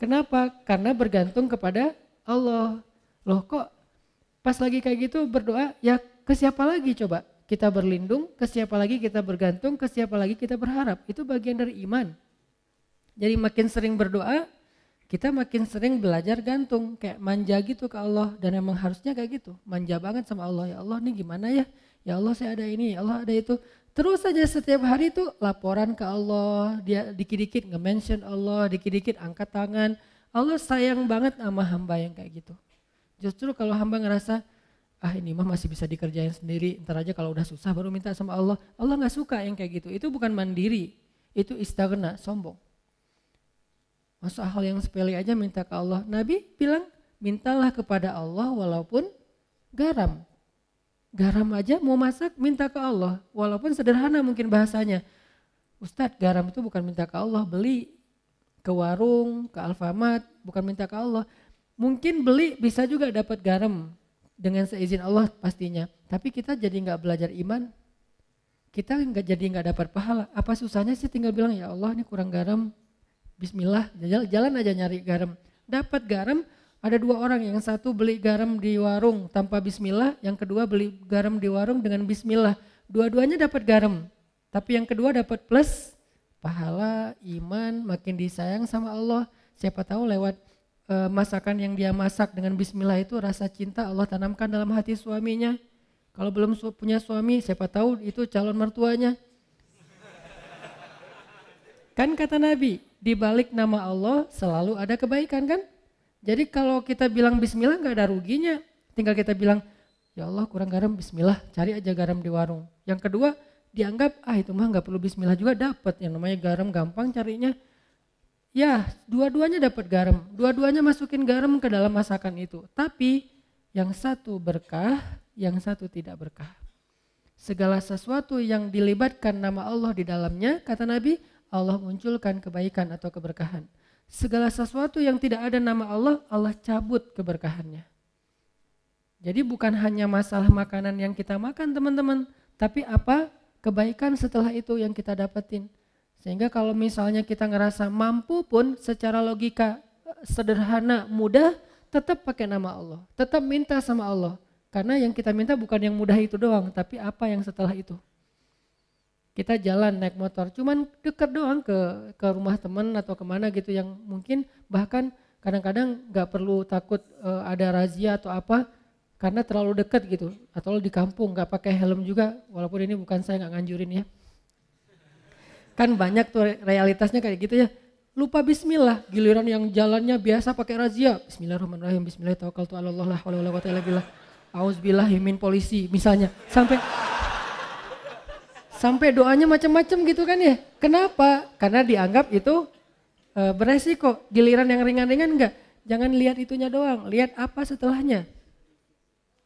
Kenapa? Karena bergantung kepada Allah. Loh kok pas lagi kayak gitu berdoa ya ke siapa lagi coba? Kita berlindung, ke siapa lagi kita bergantung, ke siapa lagi kita berharap. Itu bagian dari iman. Jadi makin sering berdoa, kita makin sering belajar gantung. Kayak manja gitu ke Allah dan emang harusnya kayak gitu. Manja banget sama Allah. Ya Allah nih gimana ya? Ya Allah saya ada ini ya Allah ada itu. Terus saja setiap hari itu laporan ke Allah dia dikit-dikit nge-mention Allah dikit-dikit angkat tangan. Allah sayang banget sama hamba yang kayak gitu. Justru kalau hamba ngerasa ah ini mah masih bisa dikerjain sendiri ntar aja kalau udah susah baru minta sama Allah Allah nggak suka yang kayak gitu itu bukan mandiri itu istighna sombong Masa hal yang sepele aja minta ke Allah. Nabi bilang, mintalah kepada Allah walaupun garam. Garam aja mau masak minta ke Allah. Walaupun sederhana mungkin bahasanya. Ustadz garam itu bukan minta ke Allah, beli ke warung, ke Alfamart, bukan minta ke Allah. Mungkin beli bisa juga dapat garam dengan seizin Allah pastinya. Tapi kita jadi nggak belajar iman, kita nggak jadi nggak dapat pahala. Apa susahnya sih tinggal bilang ya Allah ini kurang garam, Bismillah, jalan aja nyari garam. Dapat garam, ada dua orang, yang satu beli garam di warung tanpa bismillah, yang kedua beli garam di warung dengan bismillah. Dua-duanya dapat garam, tapi yang kedua dapat plus pahala, iman, makin disayang sama Allah. Siapa tahu lewat uh, masakan yang dia masak dengan bismillah itu rasa cinta Allah tanamkan dalam hati suaminya. Kalau belum punya suami, siapa tahu itu calon mertuanya. Kan kata Nabi, di balik nama Allah selalu ada kebaikan kan? Jadi kalau kita bilang bismillah nggak ada ruginya. Tinggal kita bilang, ya Allah kurang garam bismillah, cari aja garam di warung. Yang kedua, dianggap ah itu mah nggak perlu bismillah juga dapat yang namanya garam gampang carinya. Ya, dua-duanya dapat garam. Dua-duanya masukin garam ke dalam masakan itu. Tapi yang satu berkah, yang satu tidak berkah. Segala sesuatu yang dilibatkan nama Allah di dalamnya, kata Nabi, Allah munculkan kebaikan atau keberkahan. Segala sesuatu yang tidak ada nama Allah, Allah cabut keberkahannya. Jadi bukan hanya masalah makanan yang kita makan teman-teman, tapi apa kebaikan setelah itu yang kita dapetin. Sehingga kalau misalnya kita ngerasa mampu pun secara logika sederhana, mudah, tetap pakai nama Allah. Tetap minta sama Allah. Karena yang kita minta bukan yang mudah itu doang, tapi apa yang setelah itu kita jalan naik motor cuman deket doang ke ke rumah teman atau ke mana gitu yang mungkin bahkan kadang-kadang nggak perlu takut uh, ada razia atau apa karena terlalu dekat gitu atau di kampung nggak pakai helm juga walaupun ini bukan saya nggak nganjurin ya kan banyak tuh realitasnya kayak gitu ya lupa bismillah giliran yang jalannya biasa pakai razia bismillahirrahmanirrahim bismillahirrahmanirrahim polisi misalnya sampai Sampai doanya macam-macam gitu kan ya. Kenapa? Karena dianggap itu e, beresiko. Giliran yang ringan-ringan enggak. Jangan lihat itunya doang, lihat apa setelahnya.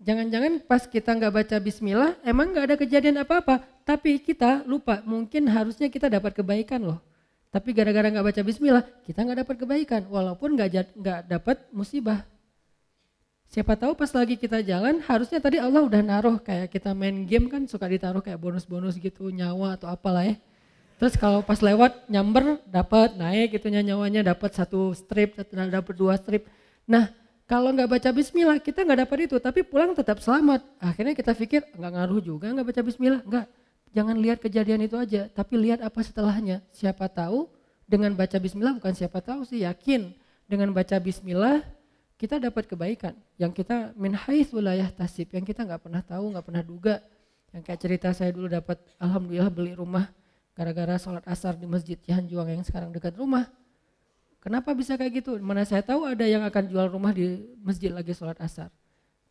Jangan-jangan pas kita nggak baca bismillah, emang nggak ada kejadian apa-apa. Tapi kita lupa, mungkin harusnya kita dapat kebaikan loh. Tapi gara-gara nggak baca bismillah, kita nggak dapat kebaikan. Walaupun nggak nggak dapat musibah. Siapa tahu pas lagi kita jalan, harusnya tadi Allah udah naruh kayak kita main game kan suka ditaruh kayak bonus-bonus gitu, nyawa atau apalah ya. Terus kalau pas lewat nyamber dapat naik gitu nyawanya dapat satu strip, dapat dua strip. Nah kalau nggak baca bismillah kita nggak dapat itu, tapi pulang tetap selamat. Akhirnya kita pikir nggak ngaruh juga nggak baca bismillah, nggak jangan lihat kejadian itu aja, tapi lihat apa setelahnya. Siapa tahu dengan baca bismillah bukan siapa tahu sih yakin. Dengan baca bismillah kita dapat kebaikan. Yang kita min wilayah tasib yang kita nggak pernah tahu nggak pernah duga. Yang kayak cerita saya dulu dapat alhamdulillah beli rumah gara-gara sholat asar di masjid Cihanjuang yang sekarang dekat rumah. Kenapa bisa kayak gitu? Mana saya tahu ada yang akan jual rumah di masjid lagi sholat asar.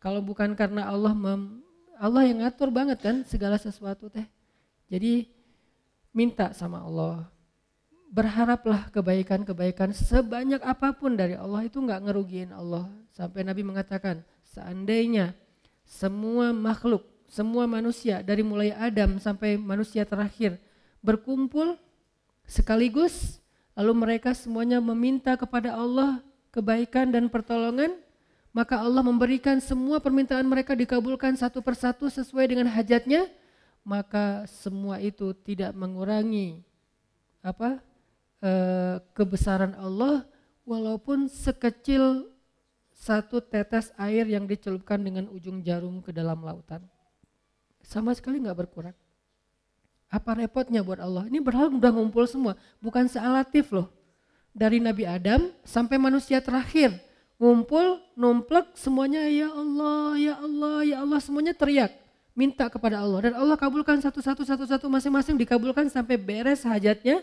Kalau bukan karena Allah mem, Allah yang ngatur banget kan segala sesuatu teh jadi minta sama Allah. Berharaplah kebaikan-kebaikan sebanyak apa pun dari Allah itu nggak ngerugiin Allah. Sampai Nabi mengatakan, seandainya semua makhluk, semua manusia dari mulai Adam sampai manusia terakhir berkumpul sekaligus lalu mereka semuanya meminta kepada Allah kebaikan dan pertolongan, maka Allah memberikan semua permintaan mereka dikabulkan satu persatu sesuai dengan hajatnya maka semua itu tidak mengurangi apa e, kebesaran Allah walaupun sekecil satu tetes air yang dicelupkan dengan ujung jarum ke dalam lautan. Sama sekali nggak berkurang. Apa repotnya buat Allah? Ini berhal udah ngumpul semua. Bukan sealatif loh. Dari Nabi Adam sampai manusia terakhir. Ngumpul numplek semuanya ya Allah ya Allah ya Allah semuanya teriak minta kepada Allah dan Allah kabulkan satu-satu satu-satu masing-masing dikabulkan sampai beres hajatnya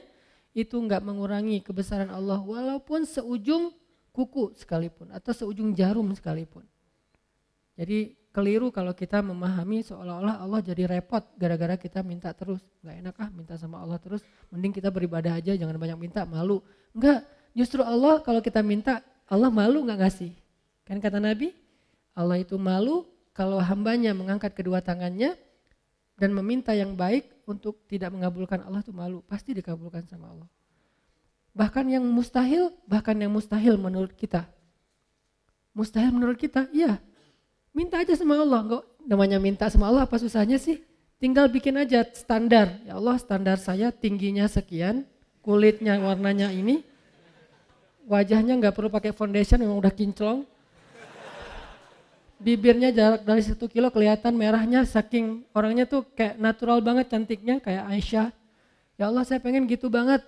itu enggak mengurangi kebesaran Allah walaupun seujung kuku sekalipun atau seujung jarum sekalipun. Jadi keliru kalau kita memahami seolah-olah Allah jadi repot gara-gara kita minta terus. Enggak enak ah minta sama Allah terus, mending kita beribadah aja jangan banyak minta, malu. Enggak, justru Allah kalau kita minta Allah malu enggak ngasih. Kan kata Nabi, Allah itu malu kalau hambanya mengangkat kedua tangannya dan meminta yang baik untuk tidak mengabulkan Allah itu malu, pasti dikabulkan sama Allah. Bahkan yang mustahil, bahkan yang mustahil menurut kita. Mustahil menurut kita, iya. Minta aja sama Allah, enggak namanya minta sama Allah apa susahnya sih? Tinggal bikin aja standar. Ya Allah, standar saya tingginya sekian, kulitnya warnanya ini, wajahnya nggak perlu pakai foundation, memang udah kinclong, bibirnya jarak dari satu kilo kelihatan merahnya saking orangnya tuh kayak natural banget cantiknya kayak Aisyah. Ya Allah saya pengen gitu banget.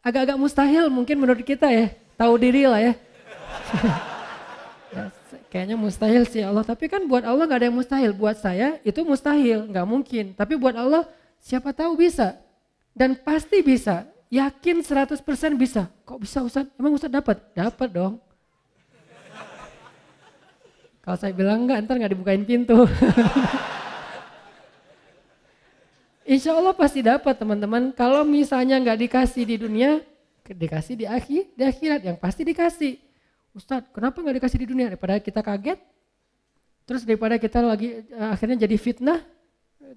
Agak-agak mustahil mungkin menurut kita ya, tahu diri lah ya. ya kayaknya mustahil sih Allah, tapi kan buat Allah gak ada yang mustahil. Buat saya itu mustahil, gak mungkin. Tapi buat Allah siapa tahu bisa. Dan pasti bisa, yakin 100% bisa. Kok bisa Ustaz? Emang Ustaz dapat? Dapat dong. Kalau saya bilang enggak, ntar nggak dibukain pintu. Insya Allah pasti dapat teman-teman. Kalau misalnya nggak dikasih di dunia, dikasih di akhir, di akhirat yang pasti dikasih. Ustadz, kenapa nggak dikasih di dunia? Daripada kita kaget, terus daripada kita lagi uh, akhirnya jadi fitnah,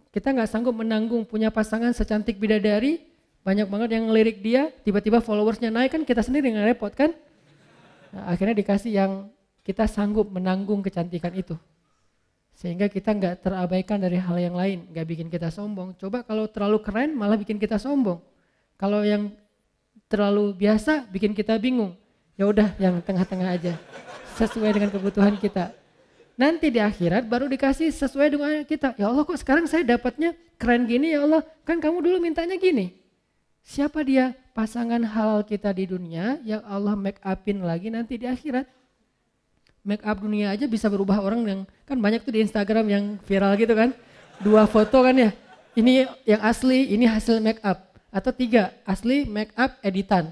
kita nggak sanggup menanggung punya pasangan secantik bidadari, banyak banget yang ngelirik dia, tiba-tiba followersnya naik kan kita sendiri nggak repot kan? Nah, akhirnya dikasih yang kita sanggup menanggung kecantikan itu. Sehingga kita nggak terabaikan dari hal yang lain, nggak bikin kita sombong. Coba kalau terlalu keren malah bikin kita sombong. Kalau yang terlalu biasa bikin kita bingung. Ya udah yang tengah-tengah aja. Sesuai dengan kebutuhan kita. Nanti di akhirat baru dikasih sesuai dengan kita. Ya Allah kok sekarang saya dapatnya keren gini ya Allah. Kan kamu dulu mintanya gini. Siapa dia? Pasangan halal kita di dunia yang Allah make upin lagi nanti di akhirat make up dunia aja bisa berubah orang yang kan banyak tuh di Instagram yang viral gitu kan. Dua foto kan ya. Ini yang asli, ini hasil make up. Atau tiga, asli make up editan.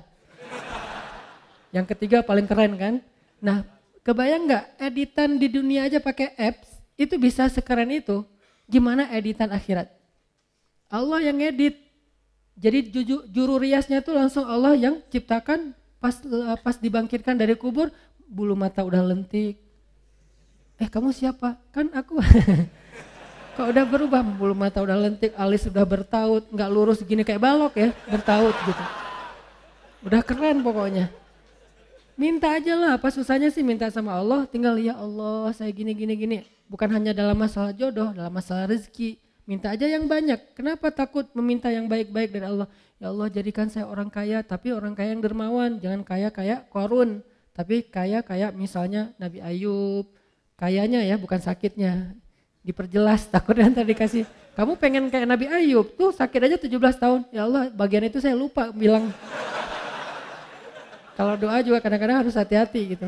Yang ketiga paling keren kan. Nah, kebayang nggak editan di dunia aja pakai apps itu bisa sekeren itu. Gimana editan akhirat? Allah yang edit. Jadi juru riasnya tuh langsung Allah yang ciptakan pas pas dibangkitkan dari kubur bulu mata udah lentik. Eh kamu siapa? Kan aku. Kok udah berubah, bulu mata udah lentik, alis udah bertaut, nggak lurus gini kayak balok ya, bertaut gitu. Udah keren pokoknya. Minta aja lah, apa susahnya sih minta sama Allah, tinggal ya Allah saya gini gini gini. Bukan hanya dalam masalah jodoh, dalam masalah rezeki. Minta aja yang banyak. Kenapa takut meminta yang baik-baik dari Allah? Ya Allah jadikan saya orang kaya, tapi orang kaya yang dermawan. Jangan kaya kayak korun, tapi kaya kayak misalnya Nabi Ayub. Kayanya ya, bukan sakitnya. Diperjelas takutnya nanti dikasih. Kamu pengen kayak Nabi Ayub tuh sakit aja 17 tahun. Ya Allah bagian itu saya lupa bilang. Kalau doa juga kadang-kadang harus hati-hati gitu.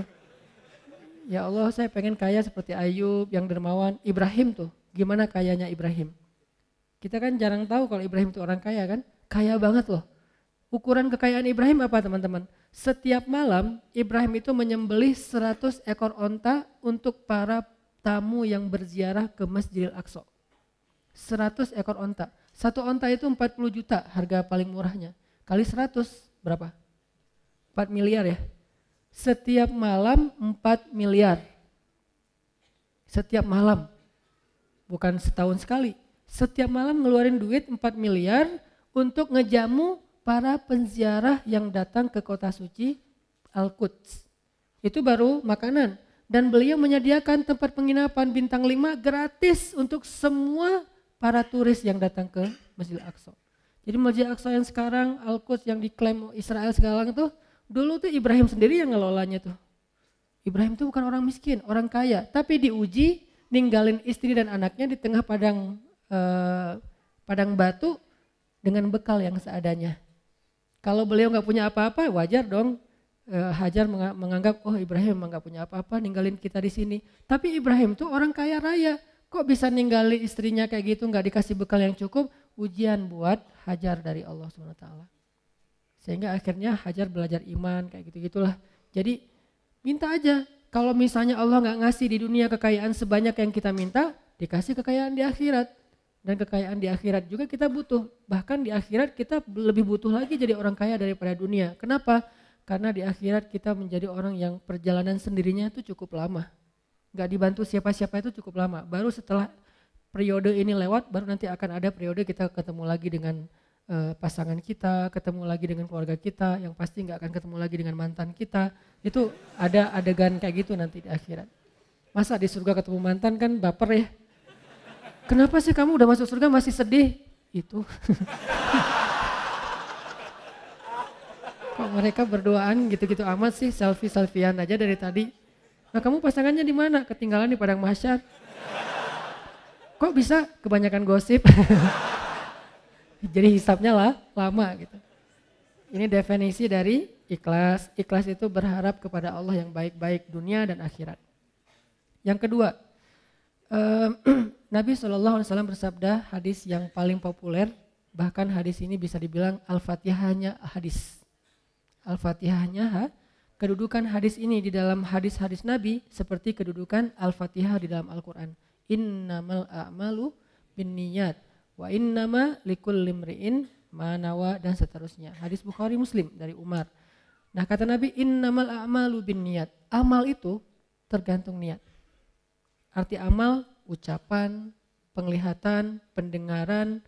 Ya Allah saya pengen kaya seperti Ayub yang dermawan. Ibrahim tuh gimana kayanya Ibrahim? Kita kan jarang tahu kalau Ibrahim itu orang kaya kan? Kaya banget loh. Ukuran kekayaan Ibrahim apa teman-teman setiap malam Ibrahim itu menyembelih 100 ekor onta untuk para tamu yang berziarah ke Masjidil Aqsa. 100 ekor onta. Satu onta itu 40 juta harga paling murahnya. Kali 100 berapa? 4 miliar ya. Setiap malam 4 miliar. Setiap malam. Bukan setahun sekali. Setiap malam ngeluarin duit 4 miliar untuk ngejamu para penziarah yang datang ke kota suci Al-Quds. Itu baru makanan dan beliau menyediakan tempat penginapan bintang 5 gratis untuk semua para turis yang datang ke Masjid Al-Aqsa. Jadi Masjid Al-Aqsa yang sekarang Al-Quds yang diklaim Israel sekarang itu dulu tuh Ibrahim sendiri yang ngelolanya tuh. Ibrahim itu bukan orang miskin, orang kaya, tapi diuji ninggalin istri dan anaknya di tengah padang eh, padang batu dengan bekal yang seadanya. Kalau beliau nggak punya apa-apa, wajar dong Eh, Hajar menganggap oh Ibrahim nggak punya apa-apa ninggalin kita di sini. Tapi Ibrahim tuh orang kaya raya. Kok bisa ninggalin istrinya kayak gitu nggak dikasih bekal yang cukup? Ujian buat Hajar dari Allah swt. Sehingga akhirnya Hajar belajar iman kayak gitu gitulah. Jadi minta aja. Kalau misalnya Allah nggak ngasih di dunia kekayaan sebanyak yang kita minta, dikasih kekayaan di akhirat. Dan kekayaan di akhirat juga kita butuh. Bahkan di akhirat kita lebih butuh lagi jadi orang kaya daripada dunia. Kenapa? Karena di akhirat kita menjadi orang yang perjalanan sendirinya itu cukup lama. Gak dibantu siapa-siapa itu cukup lama. Baru setelah periode ini lewat, baru nanti akan ada periode kita ketemu lagi dengan uh, pasangan kita, ketemu lagi dengan keluarga kita, yang pasti nggak akan ketemu lagi dengan mantan kita. Itu ada adegan kayak gitu nanti di akhirat. Masa di surga ketemu mantan kan baper ya. Kenapa sih kamu udah masuk surga masih sedih? Itu. Kok mereka berduaan gitu-gitu amat sih selfie-selfian aja dari tadi. Nah kamu pasangannya di mana? Ketinggalan di padang mahsyar. Kok bisa kebanyakan gosip? Jadi hisapnya lah lama gitu. Ini definisi dari ikhlas. Ikhlas itu berharap kepada Allah yang baik-baik dunia dan akhirat. Yang kedua, Nabi SAW bersabda hadis yang paling populer, bahkan hadis ini bisa dibilang al-fatihahnya hadis. Al-Fatihahnya kedudukan hadis ini di dalam hadis-hadis Nabi seperti kedudukan Al-Fatihah di dalam Al-Quran. Innamal a'malu bin niyat wa innama likul limri'in manawa dan seterusnya. Hadis Bukhari Muslim dari Umar. Nah kata Nabi innamal a'malu bin niyat. Amal itu tergantung niat. Arti amal ucapan, penglihatan, pendengaran,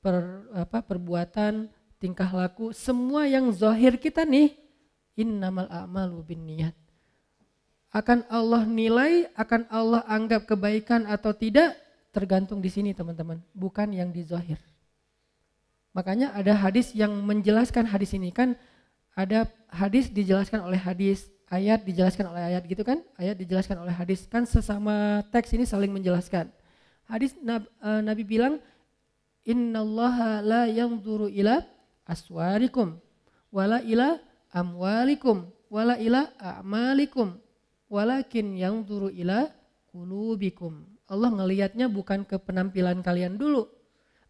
per, apa, perbuatan, tingkah laku, semua yang zahir kita nih, innamal a'malu bin niat. Akan Allah nilai, akan Allah anggap kebaikan atau tidak, tergantung di sini teman-teman, bukan yang di zahir. Makanya ada hadis yang menjelaskan hadis ini kan, ada hadis dijelaskan oleh hadis, ayat dijelaskan oleh ayat gitu kan, ayat dijelaskan oleh hadis, kan sesama teks ini saling menjelaskan. Hadis eh, Nabi bilang, Innallaha la yanzuru ila aswarikum wala ila amwalikum wala ila a'malikum walakin yang turu ila kulubikum. Allah ngelihatnya bukan ke penampilan kalian dulu.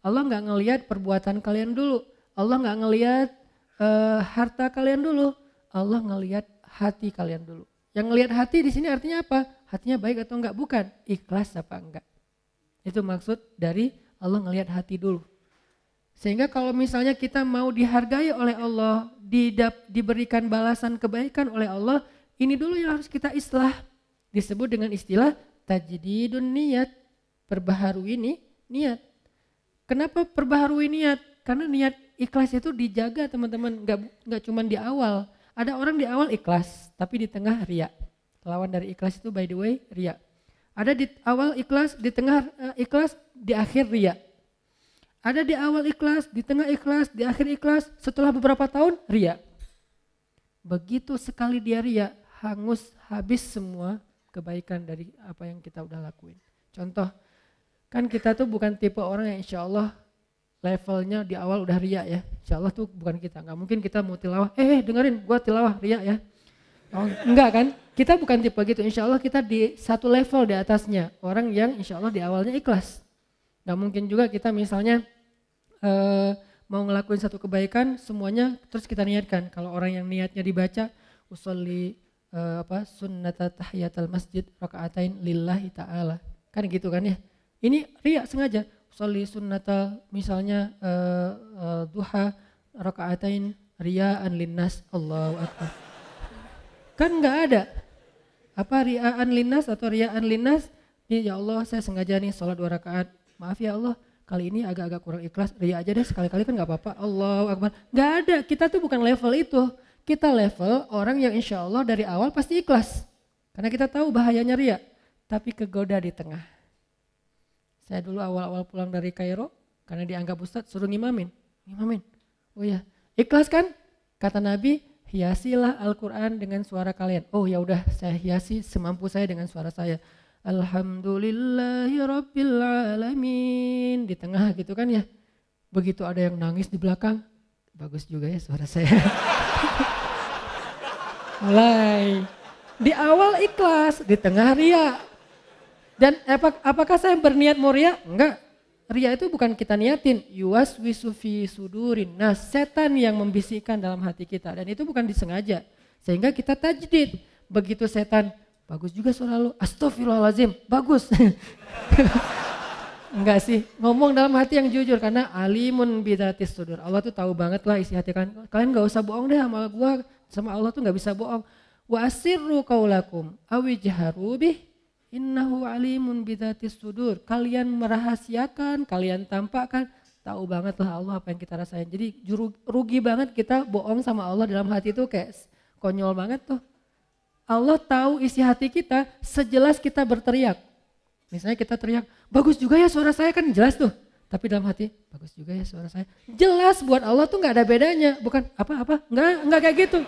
Allah nggak ngelihat perbuatan kalian dulu. Allah nggak ngelihat uh, harta kalian dulu. Allah ngelihat hati kalian dulu. Yang ngelihat hati di sini artinya apa? Hatinya baik atau enggak? Bukan. Ikhlas apa enggak? Itu maksud dari Allah ngelihat hati dulu. Sehingga kalau misalnya kita mau dihargai oleh Allah, didap, diberikan balasan kebaikan oleh Allah, ini dulu yang harus kita islah. Disebut dengan istilah tajdidun niat. Perbaharui ini Niat. Kenapa perbaharui niat? Karena niat ikhlas itu dijaga teman-teman, nggak nggak cuma di awal. Ada orang di awal ikhlas, tapi di tengah ria. Lawan dari ikhlas itu by the way ria. Ada di awal ikhlas, di tengah uh, ikhlas, di akhir ria. Ada di awal ikhlas, di tengah ikhlas, di akhir ikhlas, setelah beberapa tahun ria. Begitu sekali dia ria, hangus habis semua kebaikan dari apa yang kita udah lakuin. Contoh, kan kita tuh bukan tipe orang yang insya Allah levelnya di awal udah ria ya. Insya Allah tuh bukan kita. Nggak mungkin kita mau tilawah, eh, eh dengerin gua tilawah ria ya. Oh, enggak kan? Kita bukan tipe gitu. Insya Allah kita di satu level di atasnya. Orang yang insya Allah di awalnya ikhlas. Nggak mungkin juga kita misalnya uh, mau ngelakuin satu kebaikan semuanya terus kita niatkan. Kalau orang yang niatnya dibaca usolli uh, apa sunnata tahiyatul masjid rakaatain lillahi taala. Kan gitu kan ya. Ini riak sengaja sholli sunnata misalnya uh, uh, duha rakaatain riaan linnas Allahu akbar. Kan nggak ada. Apa riaan linnas atau riaan linnas? Ini ya Allah saya sengaja nih sholat dua rakaat. Maaf ya Allah kali ini agak-agak kurang ikhlas. Ria aja deh sekali-kali kan nggak apa-apa. Allahu akbar. Nggak ada. Kita tuh bukan level itu kita level orang yang insya Allah dari awal pasti ikhlas. Karena kita tahu bahayanya ria. Tapi kegoda di tengah. Saya dulu awal-awal pulang dari Kairo, karena dianggap ustadz suruh ngimamin. Ngimamin. Oh ya, ikhlas kan? Kata Nabi, hiasilah Al-Quran dengan suara kalian. Oh ya udah, saya hiasi semampu saya dengan suara saya. Alhamdulillahi Rabbil Alamin. Di tengah gitu kan ya. Begitu ada yang nangis di belakang, bagus juga ya suara saya. Mulai. Di awal ikhlas, di tengah ria. Dan apakah saya berniat mau ria? Enggak. Ria itu bukan kita niatin. Yuwas wisufi sudurin. Nah setan yang membisikkan dalam hati kita. Dan itu bukan disengaja. Sehingga kita tajdid. Begitu setan, bagus juga suara lu. Astagfirullahaladzim, bagus. Enggak sih, ngomong dalam hati yang jujur karena alimun bidatis sudur. Allah tuh tahu banget lah isi hati kalian. Kalian gak usah bohong deh sama gua, sama Allah tuh gak bisa bohong. Wa asirru kaulakum awijharu bih innahu alimun bidatis sudur. Kalian merahasiakan, kalian tampakkan, tahu banget lah Allah apa yang kita rasain. Jadi rugi banget kita bohong sama Allah dalam hati itu kayak konyol banget tuh. Allah tahu isi hati kita sejelas kita berteriak. Misalnya kita teriak, bagus juga ya suara saya kan jelas tuh. Tapi dalam hati, bagus juga ya suara saya. Jelas buat Allah tuh nggak ada bedanya. Bukan apa-apa, nggak, nggak kayak gitu.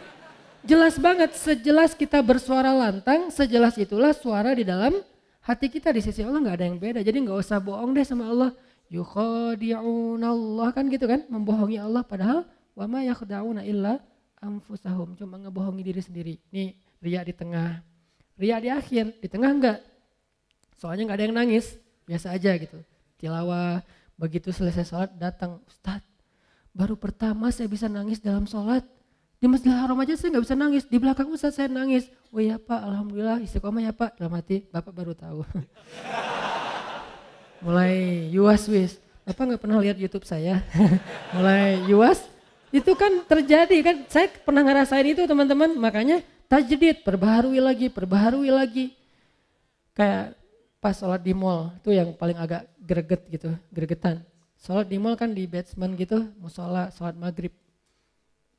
Jelas banget, sejelas kita bersuara lantang, sejelas itulah suara di dalam hati kita di sisi Allah nggak ada yang beda. Jadi nggak usah bohong deh sama Allah. Allah kan gitu kan, membohongi Allah padahal wa ma yakhda'una illa anfusahum. Cuma ngebohongi diri sendiri. Nih, ria di tengah. Ria di akhir, di tengah enggak. Soalnya nggak ada yang nangis, biasa aja gitu. Tilawah, begitu selesai sholat datang, Ustadz baru pertama saya bisa nangis dalam sholat. Di Masjidil Haram aja saya nggak bisa nangis, di belakang Ustadz saya nangis. Oh iya Pak, Alhamdulillah istiqomah ya Pak. Dalam hati, Bapak baru tahu. Mulai yuas wis, Bapak nggak pernah lihat YouTube saya. Mulai yuas, itu kan terjadi kan. Saya pernah ngerasain itu teman-teman, makanya tajdid, perbaharui lagi, perbaharui lagi. Kayak pas sholat di mall itu yang paling agak greget gitu, gregetan. Sholat di mall kan di basement gitu, musola, sholat maghrib.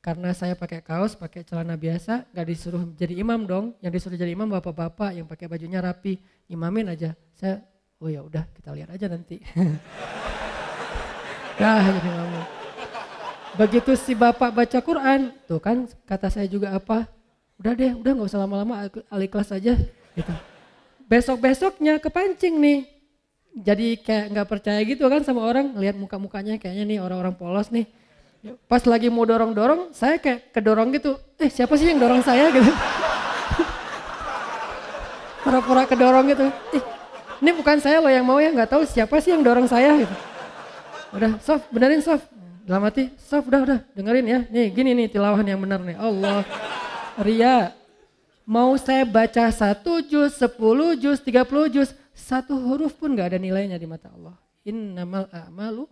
Karena saya pakai kaos, pakai celana biasa, gak disuruh jadi imam dong. Yang disuruh jadi imam bapak-bapak yang pakai bajunya rapi, imamin aja. Saya, oh ya udah kita lihat aja nanti. Dah jadi imam. Begitu si bapak baca Quran, tuh kan kata saya juga apa? Udah deh, udah nggak usah lama-lama kelas aja. Gitu besok-besoknya kepancing nih. Jadi kayak nggak percaya gitu kan sama orang, lihat muka-mukanya kayaknya nih orang-orang polos nih. Pas lagi mau dorong-dorong, saya kayak kedorong gitu. Eh siapa sih yang dorong saya gitu. Pura-pura kedorong gitu. Eh, ini bukan saya loh yang mau ya, nggak tahu siapa sih yang dorong saya gitu. Udah, Sof, benerin Sof. Dalam hati, Sof udah udah dengerin ya. Nih gini nih tilawahan yang benar nih. Allah. Ria, Mau saya baca satu juz, sepuluh juz, tiga puluh juz, satu huruf pun gak ada nilainya di mata Allah. Innamal a'malu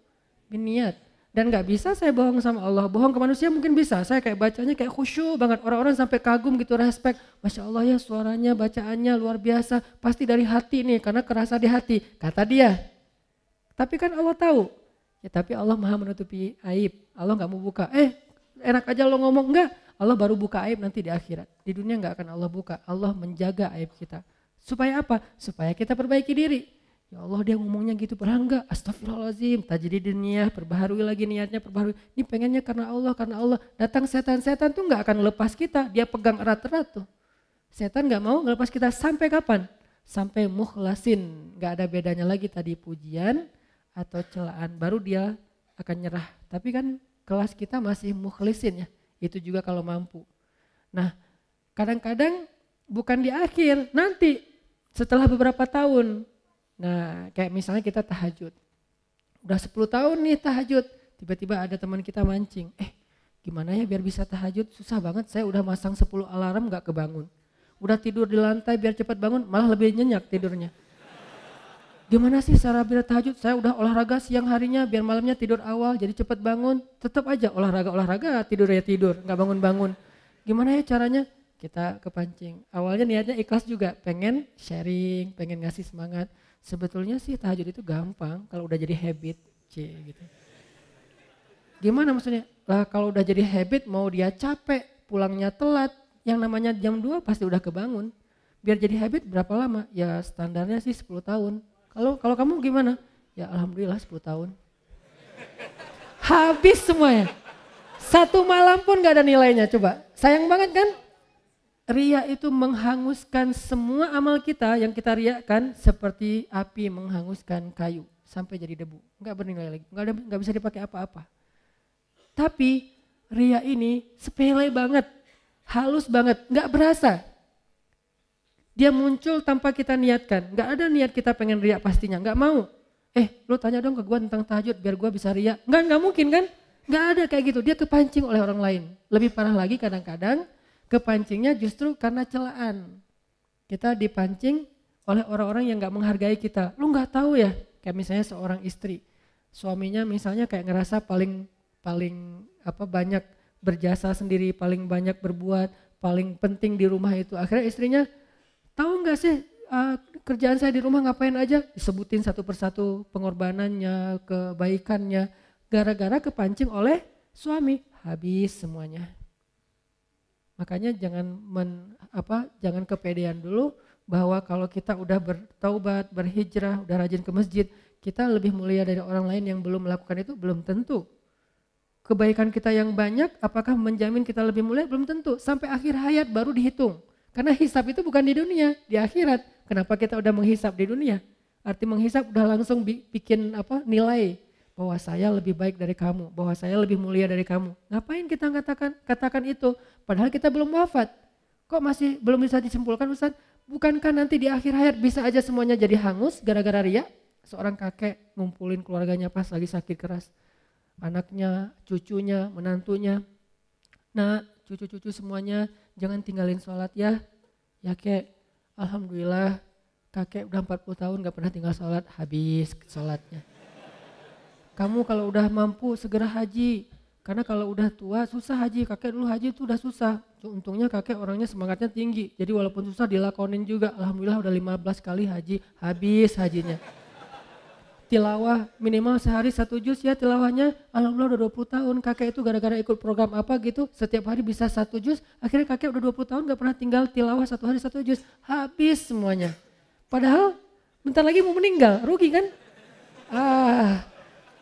biniat. Dan gak bisa saya bohong sama Allah. Bohong ke manusia mungkin bisa. Saya kayak bacanya kayak khusyuk banget. Orang-orang sampai kagum gitu, respect. Masya Allah ya suaranya, bacaannya luar biasa. Pasti dari hati nih, karena kerasa di hati. Kata dia. Tapi kan Allah tahu. Ya tapi Allah maha menutupi aib. Allah nggak mau buka. Eh enak aja lo ngomong enggak. Allah baru buka aib nanti di akhirat. Di dunia nggak akan Allah buka. Allah menjaga aib kita. Supaya apa? Supaya kita perbaiki diri. Ya Allah dia ngomongnya gitu, padahal enggak, astagfirullahaladzim, jadi dunia, perbaharui lagi niatnya, perbaharui. Ini pengennya karena Allah, karena Allah. Datang setan-setan tuh nggak akan lepas kita, dia pegang erat-erat tuh. Setan nggak mau ngelepas kita sampai kapan? Sampai mukhlasin, nggak ada bedanya lagi tadi pujian atau celaan, baru dia akan nyerah. Tapi kan kelas kita masih mukhlisin ya, itu juga kalau mampu. Nah kadang-kadang bukan di akhir, nanti setelah beberapa tahun Nah kayak misalnya kita tahajud. Udah 10 tahun nih tahajud. Tiba-tiba ada teman kita mancing. Eh gimana ya biar bisa tahajud? Susah banget saya udah masang 10 alarm gak kebangun. Udah tidur di lantai biar cepat bangun malah lebih nyenyak tidurnya. Gimana sih cara biar tahajud? Saya udah olahraga siang harinya biar malamnya tidur awal jadi cepat bangun. Tetap aja olahraga-olahraga tidur ya tidur gak bangun-bangun. Gimana ya caranya? Kita kepancing. Awalnya niatnya ikhlas juga, pengen sharing, pengen ngasih semangat Sebetulnya sih tahajud itu gampang kalau udah jadi habit, c gitu. Gimana maksudnya? Lah kalau udah jadi habit mau dia capek, pulangnya telat, yang namanya jam 2 pasti udah kebangun. Biar jadi habit berapa lama? Ya standarnya sih 10 tahun. Kalau kalau kamu gimana? Ya alhamdulillah 10 tahun. Habis semuanya. Satu malam pun gak ada nilainya coba. Sayang banget kan? Ria itu menghanguskan semua amal kita yang kita riakan seperti api menghanguskan kayu sampai jadi debu. Enggak bernilai lagi, enggak, ada, enggak bisa dipakai apa-apa. Tapi ria ini sepele banget, halus banget, enggak berasa. Dia muncul tanpa kita niatkan, enggak ada niat kita pengen ria pastinya, enggak mau. Eh, lu tanya dong ke gue tentang tahajud biar gue bisa ria. Enggak, enggak mungkin kan? Enggak ada kayak gitu, dia kepancing oleh orang lain. Lebih parah lagi kadang-kadang Kepancingnya justru karena celaan. Kita dipancing oleh orang-orang yang nggak menghargai kita. Lu nggak tahu ya, kayak misalnya seorang istri, suaminya misalnya kayak ngerasa paling paling apa banyak berjasa sendiri, paling banyak berbuat, paling penting di rumah itu. Akhirnya istrinya tahu nggak sih uh, kerjaan saya di rumah ngapain aja? Disebutin satu persatu pengorbanannya, kebaikannya, gara-gara kepancing oleh suami habis semuanya. Makanya jangan men, apa jangan kepedean dulu bahwa kalau kita udah bertaubat, berhijrah, udah rajin ke masjid, kita lebih mulia dari orang lain yang belum melakukan itu belum tentu. Kebaikan kita yang banyak apakah menjamin kita lebih mulia? Belum tentu. Sampai akhir hayat baru dihitung. Karena hisap itu bukan di dunia, di akhirat. Kenapa kita udah menghisap di dunia? Arti menghisap udah langsung bikin apa nilai bahwa saya lebih baik dari kamu, bahwa saya lebih mulia dari kamu. Ngapain kita katakan katakan itu? Padahal kita belum wafat. Kok masih belum bisa disimpulkan Ustaz? Bukankah nanti di akhir hayat bisa aja semuanya jadi hangus gara-gara ria? Seorang kakek ngumpulin keluarganya pas lagi sakit keras. Anaknya, cucunya, menantunya. Nah, cucu-cucu semuanya jangan tinggalin sholat ya. Ya kek, Alhamdulillah kakek udah 40 tahun gak pernah tinggal sholat, habis sholatnya kamu kalau udah mampu segera haji. Karena kalau udah tua susah haji, kakek dulu haji itu udah susah. Untungnya kakek orangnya semangatnya tinggi. Jadi walaupun susah dilakonin juga. Alhamdulillah udah 15 kali haji, habis hajinya. Tilawah minimal sehari satu juz ya tilawahnya. Alhamdulillah udah 20 tahun. Kakek itu gara-gara ikut program apa gitu. Setiap hari bisa satu juz. Akhirnya kakek udah 20 tahun gak pernah tinggal tilawah satu hari satu juz. Habis semuanya. Padahal bentar lagi mau meninggal. Rugi kan? Ah,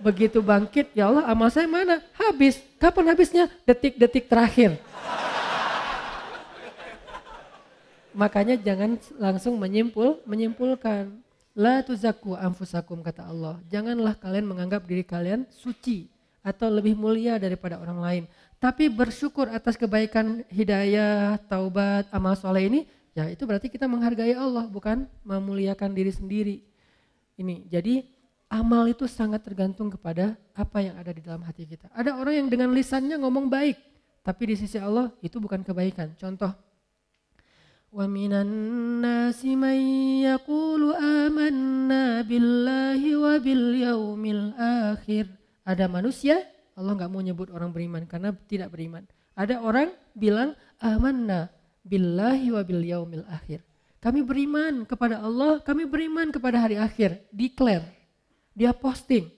Begitu bangkit, ya Allah amal saya mana? Habis. Kapan habisnya? Detik-detik terakhir. Makanya jangan langsung menyimpul, menyimpulkan. La tuzaku anfusakum kata Allah. Janganlah kalian menganggap diri kalian suci atau lebih mulia daripada orang lain. Tapi bersyukur atas kebaikan hidayah, taubat, amal soleh ini, ya itu berarti kita menghargai Allah, bukan memuliakan diri sendiri. Ini, jadi amal itu sangat tergantung kepada apa yang ada di dalam hati kita. Ada orang yang dengan lisannya ngomong baik, tapi di sisi Allah itu bukan kebaikan. Contoh, man yaqulu amanna billahi wa bil yaumil akhir. Ada manusia, Allah nggak mau nyebut orang beriman karena tidak beriman. Ada orang bilang amanna billahi wa bil yaumil akhir. Kami beriman kepada Allah, kami beriman kepada hari akhir. Declare Dia posting.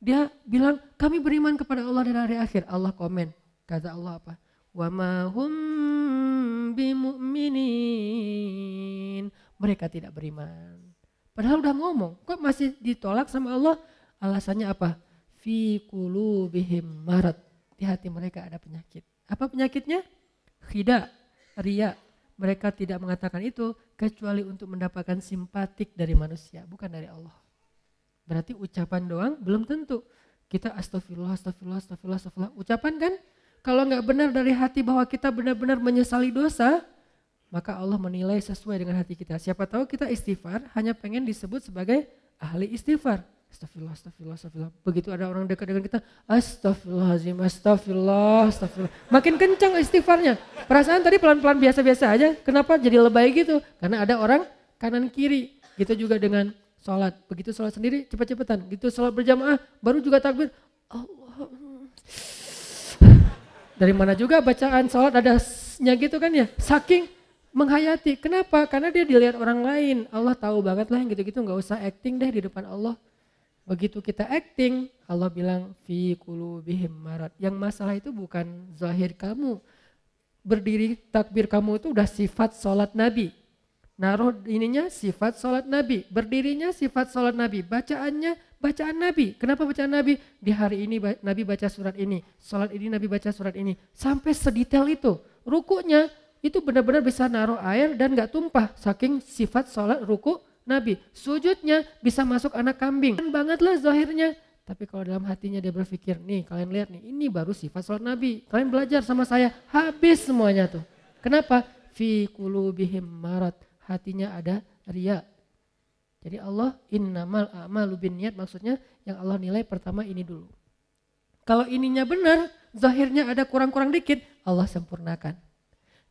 Dia bilang kami beriman kepada Allah dan hari akhir. Allah komen. Kata Allah apa? Wa ma hum bimu'minin. Mereka tidak beriman. Padahal udah ngomong, kok masih ditolak sama Allah? Alasannya apa? Fi qulubihim marad. Di hati mereka ada penyakit. Apa penyakitnya? Khida, ria. Mereka tidak mengatakan itu kecuali untuk mendapatkan simpatik dari manusia, bukan dari Allah. Berarti ucapan doang belum tentu. Kita astagfirullah, astagfirullah, astagfirullah, astagfirullah. Ucapan kan kalau nggak benar dari hati bahwa kita benar-benar menyesali dosa, maka Allah menilai sesuai dengan hati kita. Siapa tahu kita istighfar hanya pengen disebut sebagai ahli istighfar. Astagfirullah, astagfirullah, astagfirullah. Begitu ada orang dekat dengan kita, astagfirullahaladzim, astagfirullah, astagfirullah. Makin kencang istighfarnya. Perasaan tadi pelan-pelan biasa-biasa aja. Kenapa jadi lebay gitu? Karena ada orang kanan kiri. Gitu juga dengan sholat. Begitu sholat sendiri cepat-cepatan. Gitu sholat berjamaah baru juga takbir. Allah dari mana juga bacaan sholat adanya gitu kan ya. Saking menghayati. Kenapa? Karena dia dilihat orang lain. Allah tahu banget lah yang gitu-gitu nggak usah acting deh di depan Allah. Begitu kita acting, Allah bilang fi bihim marat. Yang masalah itu bukan zahir kamu. Berdiri takbir kamu itu udah sifat sholat Nabi. Naruh ininya sifat sholat Nabi. Berdirinya sifat sholat Nabi. Bacaannya bacaan Nabi. Kenapa bacaan Nabi? Di hari ini Nabi baca surat ini. Sholat ini Nabi baca surat ini. Sampai sedetail itu. Rukunya itu benar-benar bisa naruh air dan gak tumpah. Saking sifat sholat ruku Nabi. Sujudnya bisa masuk anak kambing. Kan bangetlah zahirnya. Tapi kalau dalam hatinya dia berpikir, nih kalian lihat nih, ini baru sifat sholat Nabi. Kalian belajar sama saya, habis semuanya tuh. Kenapa? Fi kulubihim marat hatinya ada ria. Jadi Allah innamal a'malu niat maksudnya yang Allah nilai pertama ini dulu. Kalau ininya benar, zahirnya ada kurang-kurang dikit, Allah sempurnakan.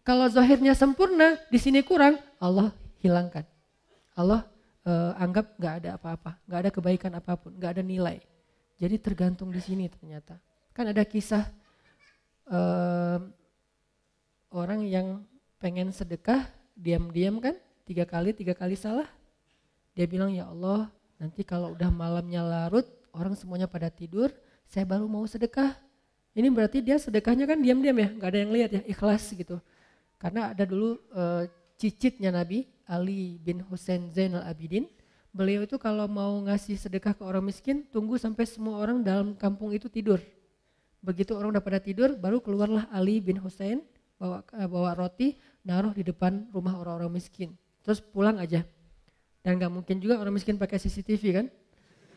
Kalau zahirnya sempurna, di sini kurang, Allah hilangkan. Allah uh, anggap nggak ada apa-apa, nggak ada kebaikan apa pun, nggak ada nilai. Jadi tergantung di sini ternyata. Kan ada kisah uh, orang yang pengen sedekah diam-diam kan, tiga kali, tiga kali salah. Dia bilang, ya Allah nanti kalau udah malamnya larut, orang semuanya pada tidur, saya baru mau sedekah. Ini berarti dia sedekahnya kan diam-diam ya, nggak ada yang lihat ya, ikhlas gitu. Karena ada dulu e, cicitnya Nabi, Ali bin Hussein Zainal Abidin, beliau itu kalau mau ngasih sedekah ke orang miskin, tunggu sampai semua orang dalam kampung itu tidur. Begitu orang udah pada tidur, baru keluarlah Ali bin Hussein bawa eh, bawa roti, naruh di depan rumah orang-orang miskin. Terus pulang aja. Dan nggak mungkin juga orang miskin pakai CCTV kan.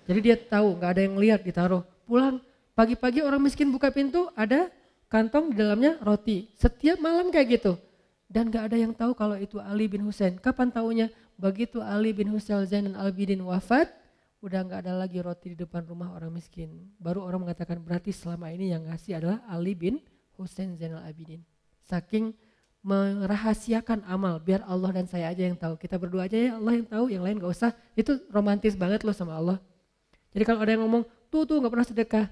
Jadi dia tahu nggak ada yang lihat ditaruh. Pulang pagi-pagi orang miskin buka pintu ada kantong di dalamnya roti. Setiap malam kayak gitu. Dan nggak ada yang tahu kalau itu Ali bin Husain. Kapan tahunya? Begitu Ali bin Husain Zainal Abidin wafat, udah nggak ada lagi roti di depan rumah orang miskin. Baru orang mengatakan berarti selama ini yang ngasih adalah Ali bin Husain Zainal Abidin. Saking merahasiakan amal biar Allah dan saya aja yang tahu. Kita berdua aja ya Allah yang tahu, yang lain gak usah. Itu romantis banget loh sama Allah. Jadi kalau ada yang ngomong, tuh tuh gak pernah sedekah.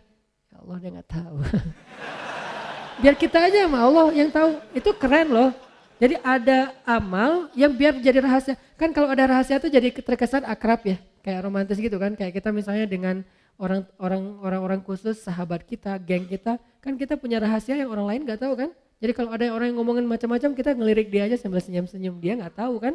Ya Allah dia gak tahu. biar kita aja sama Allah yang tahu. Itu keren loh. Jadi ada amal yang biar jadi rahasia. Kan kalau ada rahasia tuh jadi terkesan akrab ya. Kayak romantis gitu kan. Kayak kita misalnya dengan orang orang orang-orang khusus sahabat kita, geng kita, kan kita punya rahasia yang orang lain gak tahu kan? Jadi kalau ada orang yang ngomongin macam-macam kita ngelirik dia aja sambil senyum-senyum dia nggak tahu kan.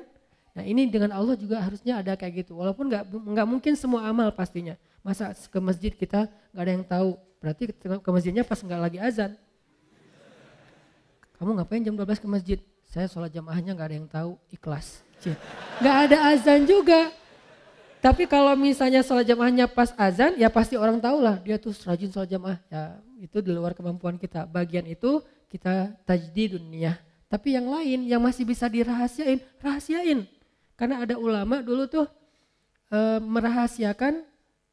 Nah ini dengan Allah juga harusnya ada kayak gitu. Walaupun nggak nggak mungkin semua amal pastinya. Masa ke masjid kita nggak ada yang tahu. Berarti ke masjidnya pas nggak lagi azan. Kamu ngapain jam 12 ke masjid? Saya sholat jamaahnya nggak ada yang tahu, ikhlas. Nggak ada azan juga. Tapi kalau misalnya sholat jamaahnya pas azan, ya pasti orang tahu lah dia tuh rajin sholat jamaah. Ya itu di luar kemampuan kita. Bagian itu kita tajdidun dunia. Tapi yang lain yang masih bisa dirahasiain, rahasiain. Karena ada ulama dulu tuh e, merahasiakan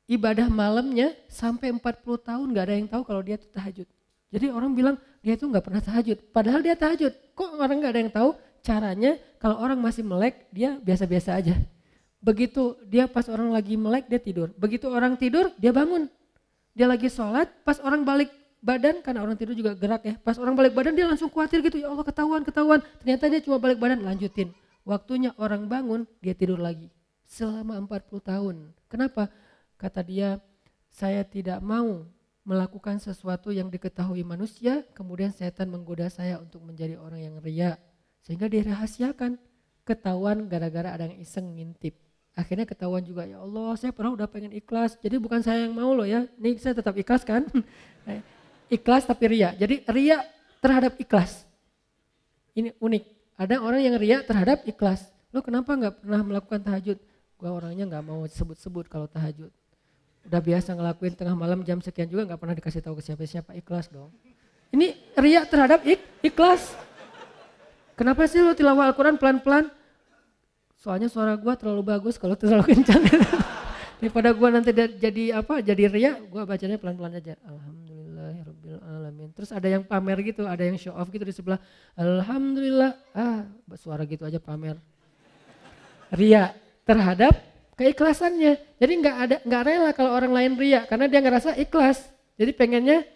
ibadah malamnya sampai 40 tahun gak ada yang tahu kalau dia tuh tahajud. Jadi orang bilang dia tuh gak pernah tahajud. Padahal dia tahajud. Kok orang gak ada yang tahu caranya kalau orang masih melek dia biasa-biasa aja. Begitu dia pas orang lagi melek dia tidur. Begitu orang tidur dia bangun. Dia lagi sholat pas orang balik badan karena orang tidur juga gerak ya. Pas orang balik badan dia langsung khawatir gitu, ya Allah ketahuan, ketahuan. Ternyata dia cuma balik badan, lanjutin. Waktunya orang bangun, dia tidur lagi. Selama 40 tahun. Kenapa? Kata dia, saya tidak mau melakukan sesuatu yang diketahui manusia, kemudian setan menggoda saya untuk menjadi orang yang ria. Sehingga dirahasiakan, ketahuan gara-gara ada yang iseng ngintip. Akhirnya ketahuan juga, ya Allah saya pernah udah pengen ikhlas, jadi bukan saya yang mau loh ya, ini saya tetap ikhlas kan. ikhlas tapi ria, jadi ria terhadap ikhlas. Ini unik, ada orang yang ria terhadap ikhlas. Lo kenapa nggak pernah melakukan tahajud? Gua orangnya nggak mau sebut-sebut kalau tahajud. Udah biasa ngelakuin tengah malam jam sekian juga nggak pernah dikasih tahu ke siapa-siapa ikhlas dong. Ini ria terhadap ik, ikhlas. Kenapa sih lo tilawah Al-Quran pelan-pelan? Soalnya suara gua terlalu bagus kalau terlalu kencang. Daripada gua nanti jadi apa? Jadi ria, gua bacanya pelan-pelan aja. Alhamdulillahirabbil alamin. Terus ada yang pamer gitu, ada yang show off gitu di sebelah. Alhamdulillah. Ah, suara gitu aja pamer ria terhadap keikhlasannya. Jadi nggak ada nggak rela kalau orang lain ria karena dia ngerasa ikhlas. Jadi pengennya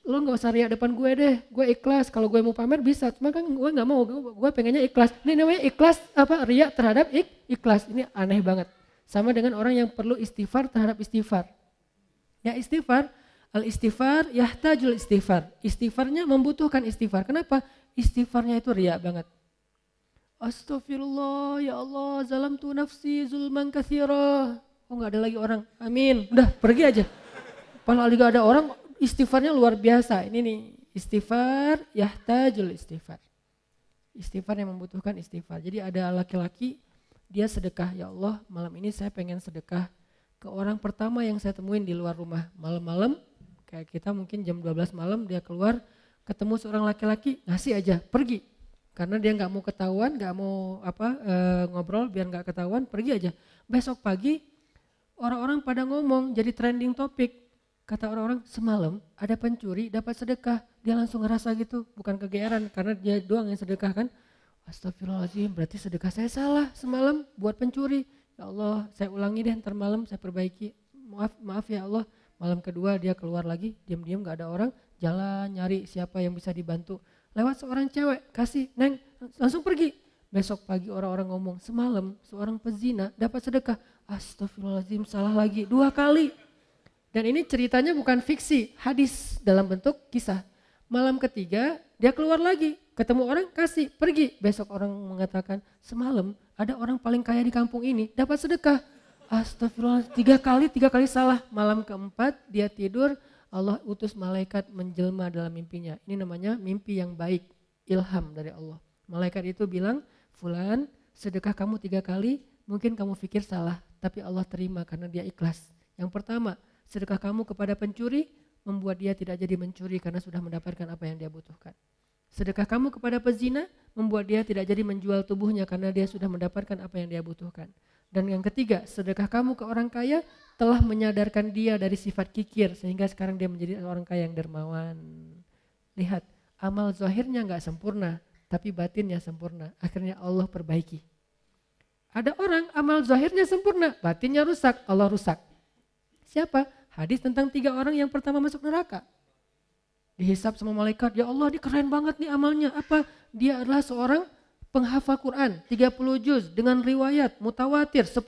lo nggak usah ria depan gue deh, gue ikhlas. Kalau gue mau pamer bisa, cuma kan gue nggak mau, gue, pengennya ikhlas. Ini namanya ikhlas apa ria terhadap ik, ikhlas. Ini aneh banget. Sama dengan orang yang perlu istighfar terhadap istighfar. Ya istighfar, al istighfar yahtajul istighfar. Istighfarnya membutuhkan istighfar. Kenapa? Istighfarnya itu ria banget. Astagfirullah, ya Allah, zalam tu nafsi zulman kathira. Oh nggak ada lagi orang, amin. Udah pergi aja. Padahal juga ada orang istighfarnya luar biasa. Ini nih, istighfar, yahtajul istighfar. Istighfar yang membutuhkan istighfar. Jadi ada laki-laki, dia sedekah, ya Allah malam ini saya pengen sedekah ke orang pertama yang saya temuin di luar rumah. Malam-malam, kayak kita mungkin jam 12 malam dia keluar, ketemu seorang laki-laki, ngasih aja, pergi karena dia nggak mau ketahuan, nggak mau apa e, ngobrol biar nggak ketahuan, pergi aja. Besok pagi orang-orang pada ngomong jadi trending topik. Kata orang-orang semalam ada pencuri dapat sedekah, dia langsung ngerasa gitu, bukan kegeeran karena dia doang yang sedekah kan. Astagfirullahaladzim, berarti sedekah saya salah semalam buat pencuri. Ya Allah, saya ulangi deh ntar malam saya perbaiki. Maaf, maaf ya Allah. Malam kedua dia keluar lagi, diam-diam gak ada orang, jalan nyari siapa yang bisa dibantu lewat seorang cewek, kasih, neng, langsung pergi. Besok pagi orang-orang ngomong, semalam seorang pezina dapat sedekah. Astagfirullahaladzim, salah lagi, dua kali. Dan ini ceritanya bukan fiksi, hadis dalam bentuk kisah. Malam ketiga, dia keluar lagi, ketemu orang, kasih, pergi. Besok orang mengatakan, semalam ada orang paling kaya di kampung ini, dapat sedekah. Astagfirullah, tiga kali, tiga kali salah. Malam keempat, dia tidur, Allah utus malaikat menjelma dalam mimpinya. Ini namanya mimpi yang baik, ilham dari Allah. Malaikat itu bilang, Fulan sedekah kamu tiga kali, mungkin kamu pikir salah, tapi Allah terima karena dia ikhlas. Yang pertama, sedekah kamu kepada pencuri, membuat dia tidak jadi mencuri karena sudah mendapatkan apa yang dia butuhkan. Sedekah kamu kepada pezina, membuat dia tidak jadi menjual tubuhnya karena dia sudah mendapatkan apa yang dia butuhkan. Dan yang ketiga, sedekah kamu ke orang kaya telah menyadarkan dia dari sifat kikir sehingga sekarang dia menjadi orang kaya yang dermawan. Lihat, amal zahirnya nggak sempurna, tapi batinnya sempurna. Akhirnya Allah perbaiki. Ada orang amal zahirnya sempurna, batinnya rusak, Allah rusak. Siapa? Hadis tentang tiga orang yang pertama masuk neraka. Dihisap sama malaikat, ya Allah ini keren banget nih amalnya. Apa? Dia adalah seorang penghafal Quran 30 juz dengan riwayat mutawatir 10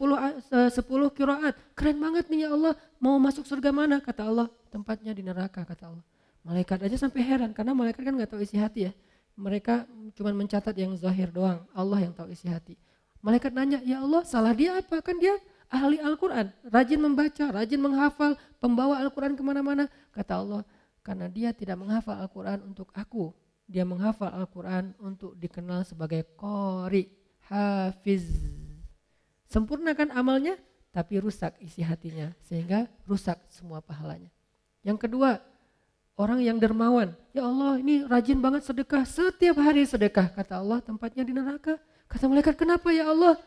10 kiraat. Keren banget nih ya Allah. Mau masuk surga mana? Kata Allah, tempatnya di neraka kata Allah. Malaikat aja sampai heran karena malaikat kan nggak tahu isi hati ya. Mereka cuma mencatat yang zahir doang. Allah yang tahu isi hati. Malaikat nanya, "Ya Allah, salah dia apa? Kan dia ahli Al-Quran, rajin membaca, rajin menghafal, pembawa Al-Quran ke mana-mana. Kata Allah, karena dia tidak menghafal Al-Quran untuk aku, dia menghafal Al-Quran untuk dikenal sebagai kori, hafiz. Sempurnakan amalnya, tapi rusak isi hatinya, sehingga rusak semua pahalanya. Yang kedua, orang yang dermawan. Ya Allah ini rajin banget sedekah, setiap hari sedekah. Kata Allah tempatnya di neraka. Kata malaikat kenapa ya Allah?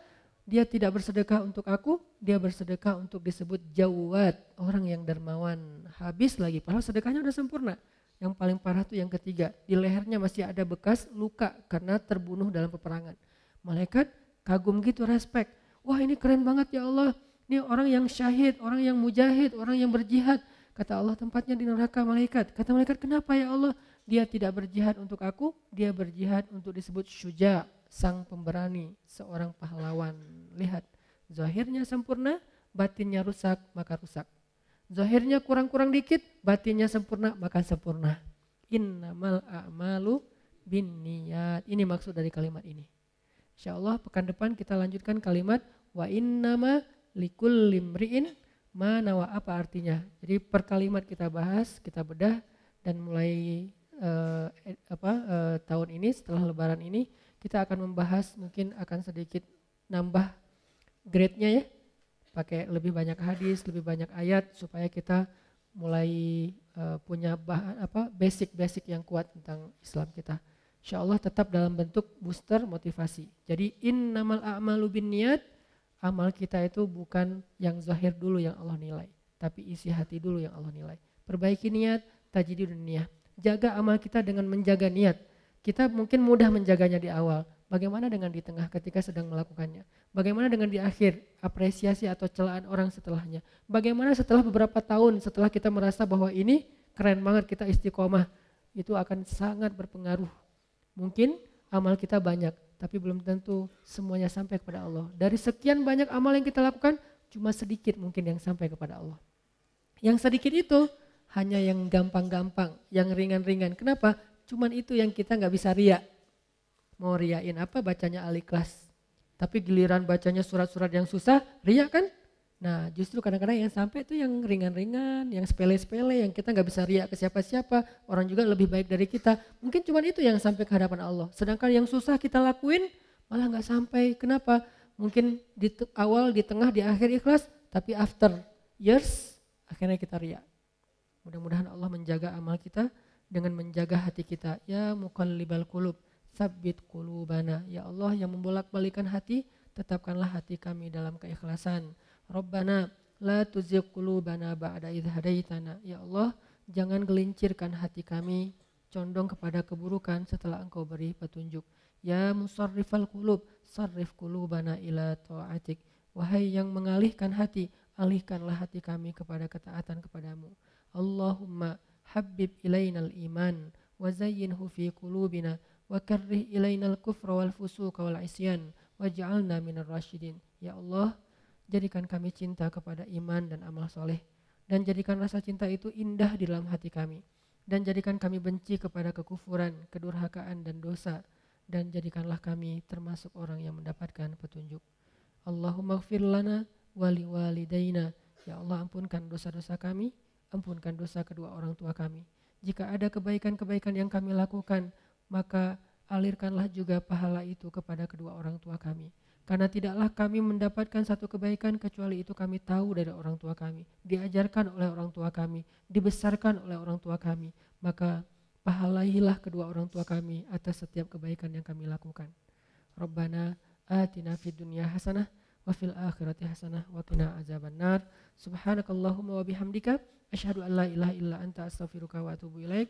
Dia tidak bersedekah untuk aku, dia bersedekah untuk disebut jawat, orang yang dermawan. Habis lagi, padahal sedekahnya udah sempurna. Yang paling parah tuh yang ketiga, di lehernya masih ada bekas luka karena terbunuh dalam peperangan. Malaikat kagum gitu, respect. Wah ini keren banget ya Allah. Ini orang yang syahid, orang yang mujahid, orang yang berjihad. Kata Allah tempatnya di neraka malaikat. Kata malaikat kenapa ya Allah? Dia tidak berjihad untuk aku, dia berjihad untuk disebut syuja, sang pemberani, seorang pahlawan. Lihat, zahirnya sempurna, batinnya rusak, maka rusak. Zahirnya kurang-kurang dikit, batinnya sempurna, maka sempurna. Innamal a'malu bin niat. Ini maksud dari kalimat ini. Insya Allah pekan depan kita lanjutkan kalimat wa innama likul limri'in mana wa apa artinya. Jadi per kalimat kita bahas, kita bedah dan mulai uh, apa uh, tahun ini setelah lebaran ini kita akan membahas mungkin akan sedikit nambah grade-nya ya. Pakai lebih banyak hadis, lebih banyak ayat supaya kita mulai uh, punya bahan apa basic-basic yang kuat tentang Islam kita. Insya Allah tetap dalam bentuk booster motivasi. Jadi in namal a'malu bin niat, amal kita itu bukan yang zahir dulu yang Allah nilai, tapi isi hati dulu yang Allah nilai. Perbaiki niat, tajidi dunia. Jaga amal kita dengan menjaga niat. Kita mungkin mudah menjaganya di awal. Bagaimana dengan di tengah ketika sedang melakukannya? Bagaimana dengan di akhir apresiasi atau celaan orang setelahnya? Bagaimana setelah beberapa tahun setelah kita merasa bahwa ini keren banget kita istiqomah, itu akan sangat berpengaruh Mungkin amal kita banyak, tapi belum tentu semuanya sampai kepada Allah. Dari sekian banyak amal yang kita lakukan, cuma sedikit mungkin yang sampai kepada Allah. Yang sedikit itu hanya yang gampang-gampang, yang ringan-ringan. Kenapa? Cuman itu yang kita nggak bisa ria. Mau riain apa bacanya al-ikhlas. Tapi giliran bacanya surat-surat yang susah, ria kan? Nah justru kadang-kadang yang sampai itu yang ringan-ringan, yang sepele-sepele, yang kita nggak bisa riak ke siapa-siapa, orang juga lebih baik dari kita. Mungkin cuma itu yang sampai ke hadapan Allah. Sedangkan yang susah kita lakuin malah nggak sampai. Kenapa? Mungkin di awal, di tengah, di akhir ikhlas, tapi after years akhirnya kita riak. Mudah-mudahan Allah menjaga amal kita dengan menjaga hati kita. Ya mukallibal kulub, sabit kulubana. Ya Allah yang membolak-balikan hati, tetapkanlah hati kami dalam keikhlasan Rabbana la tuzigh qulubana ba'da idh hadaitana. Ya Allah, jangan gelincirkan hati kami condong kepada keburukan setelah Engkau beri petunjuk. Ya musarrifal qulub, sarrif qulubana ila ta'atik. Wahai yang mengalihkan hati, alihkanlah hati kami kepada ketaatan kepadamu. Allahumma habib ilainal iman wa zayyinhu fi qulubina wa karrih ilainal kufra wal fusuqa wal isyan waj'alna minar rasyidin. Ya Allah, Jadikan kami cinta kepada iman dan amal soleh. Dan jadikan rasa cinta itu indah di dalam hati kami. Dan jadikan kami benci kepada kekufuran, kedurhakaan, dan dosa. Dan jadikanlah kami termasuk orang yang mendapatkan petunjuk. Allahumma gfir lana wali walidayna. Ya Allah ampunkan dosa-dosa kami, ampunkan dosa kedua orang tua kami. Jika ada kebaikan-kebaikan yang kami lakukan, maka alirkanlah juga pahala itu kepada kedua orang tua kami karena tidaklah kami mendapatkan satu kebaikan kecuali itu kami tahu dari orang tua kami, diajarkan oleh orang tua kami, dibesarkan oleh orang tua kami. Maka pahalailah kedua orang tua kami atas setiap kebaikan yang kami lakukan. Rabbana atina fid dunya hasanah wa fil akhirati hasanah wa qina azabannar. Subhanakallahumma wa bihamdika asyhadu an la ilaha illa anta astaghfiruka wa atubu ilaik.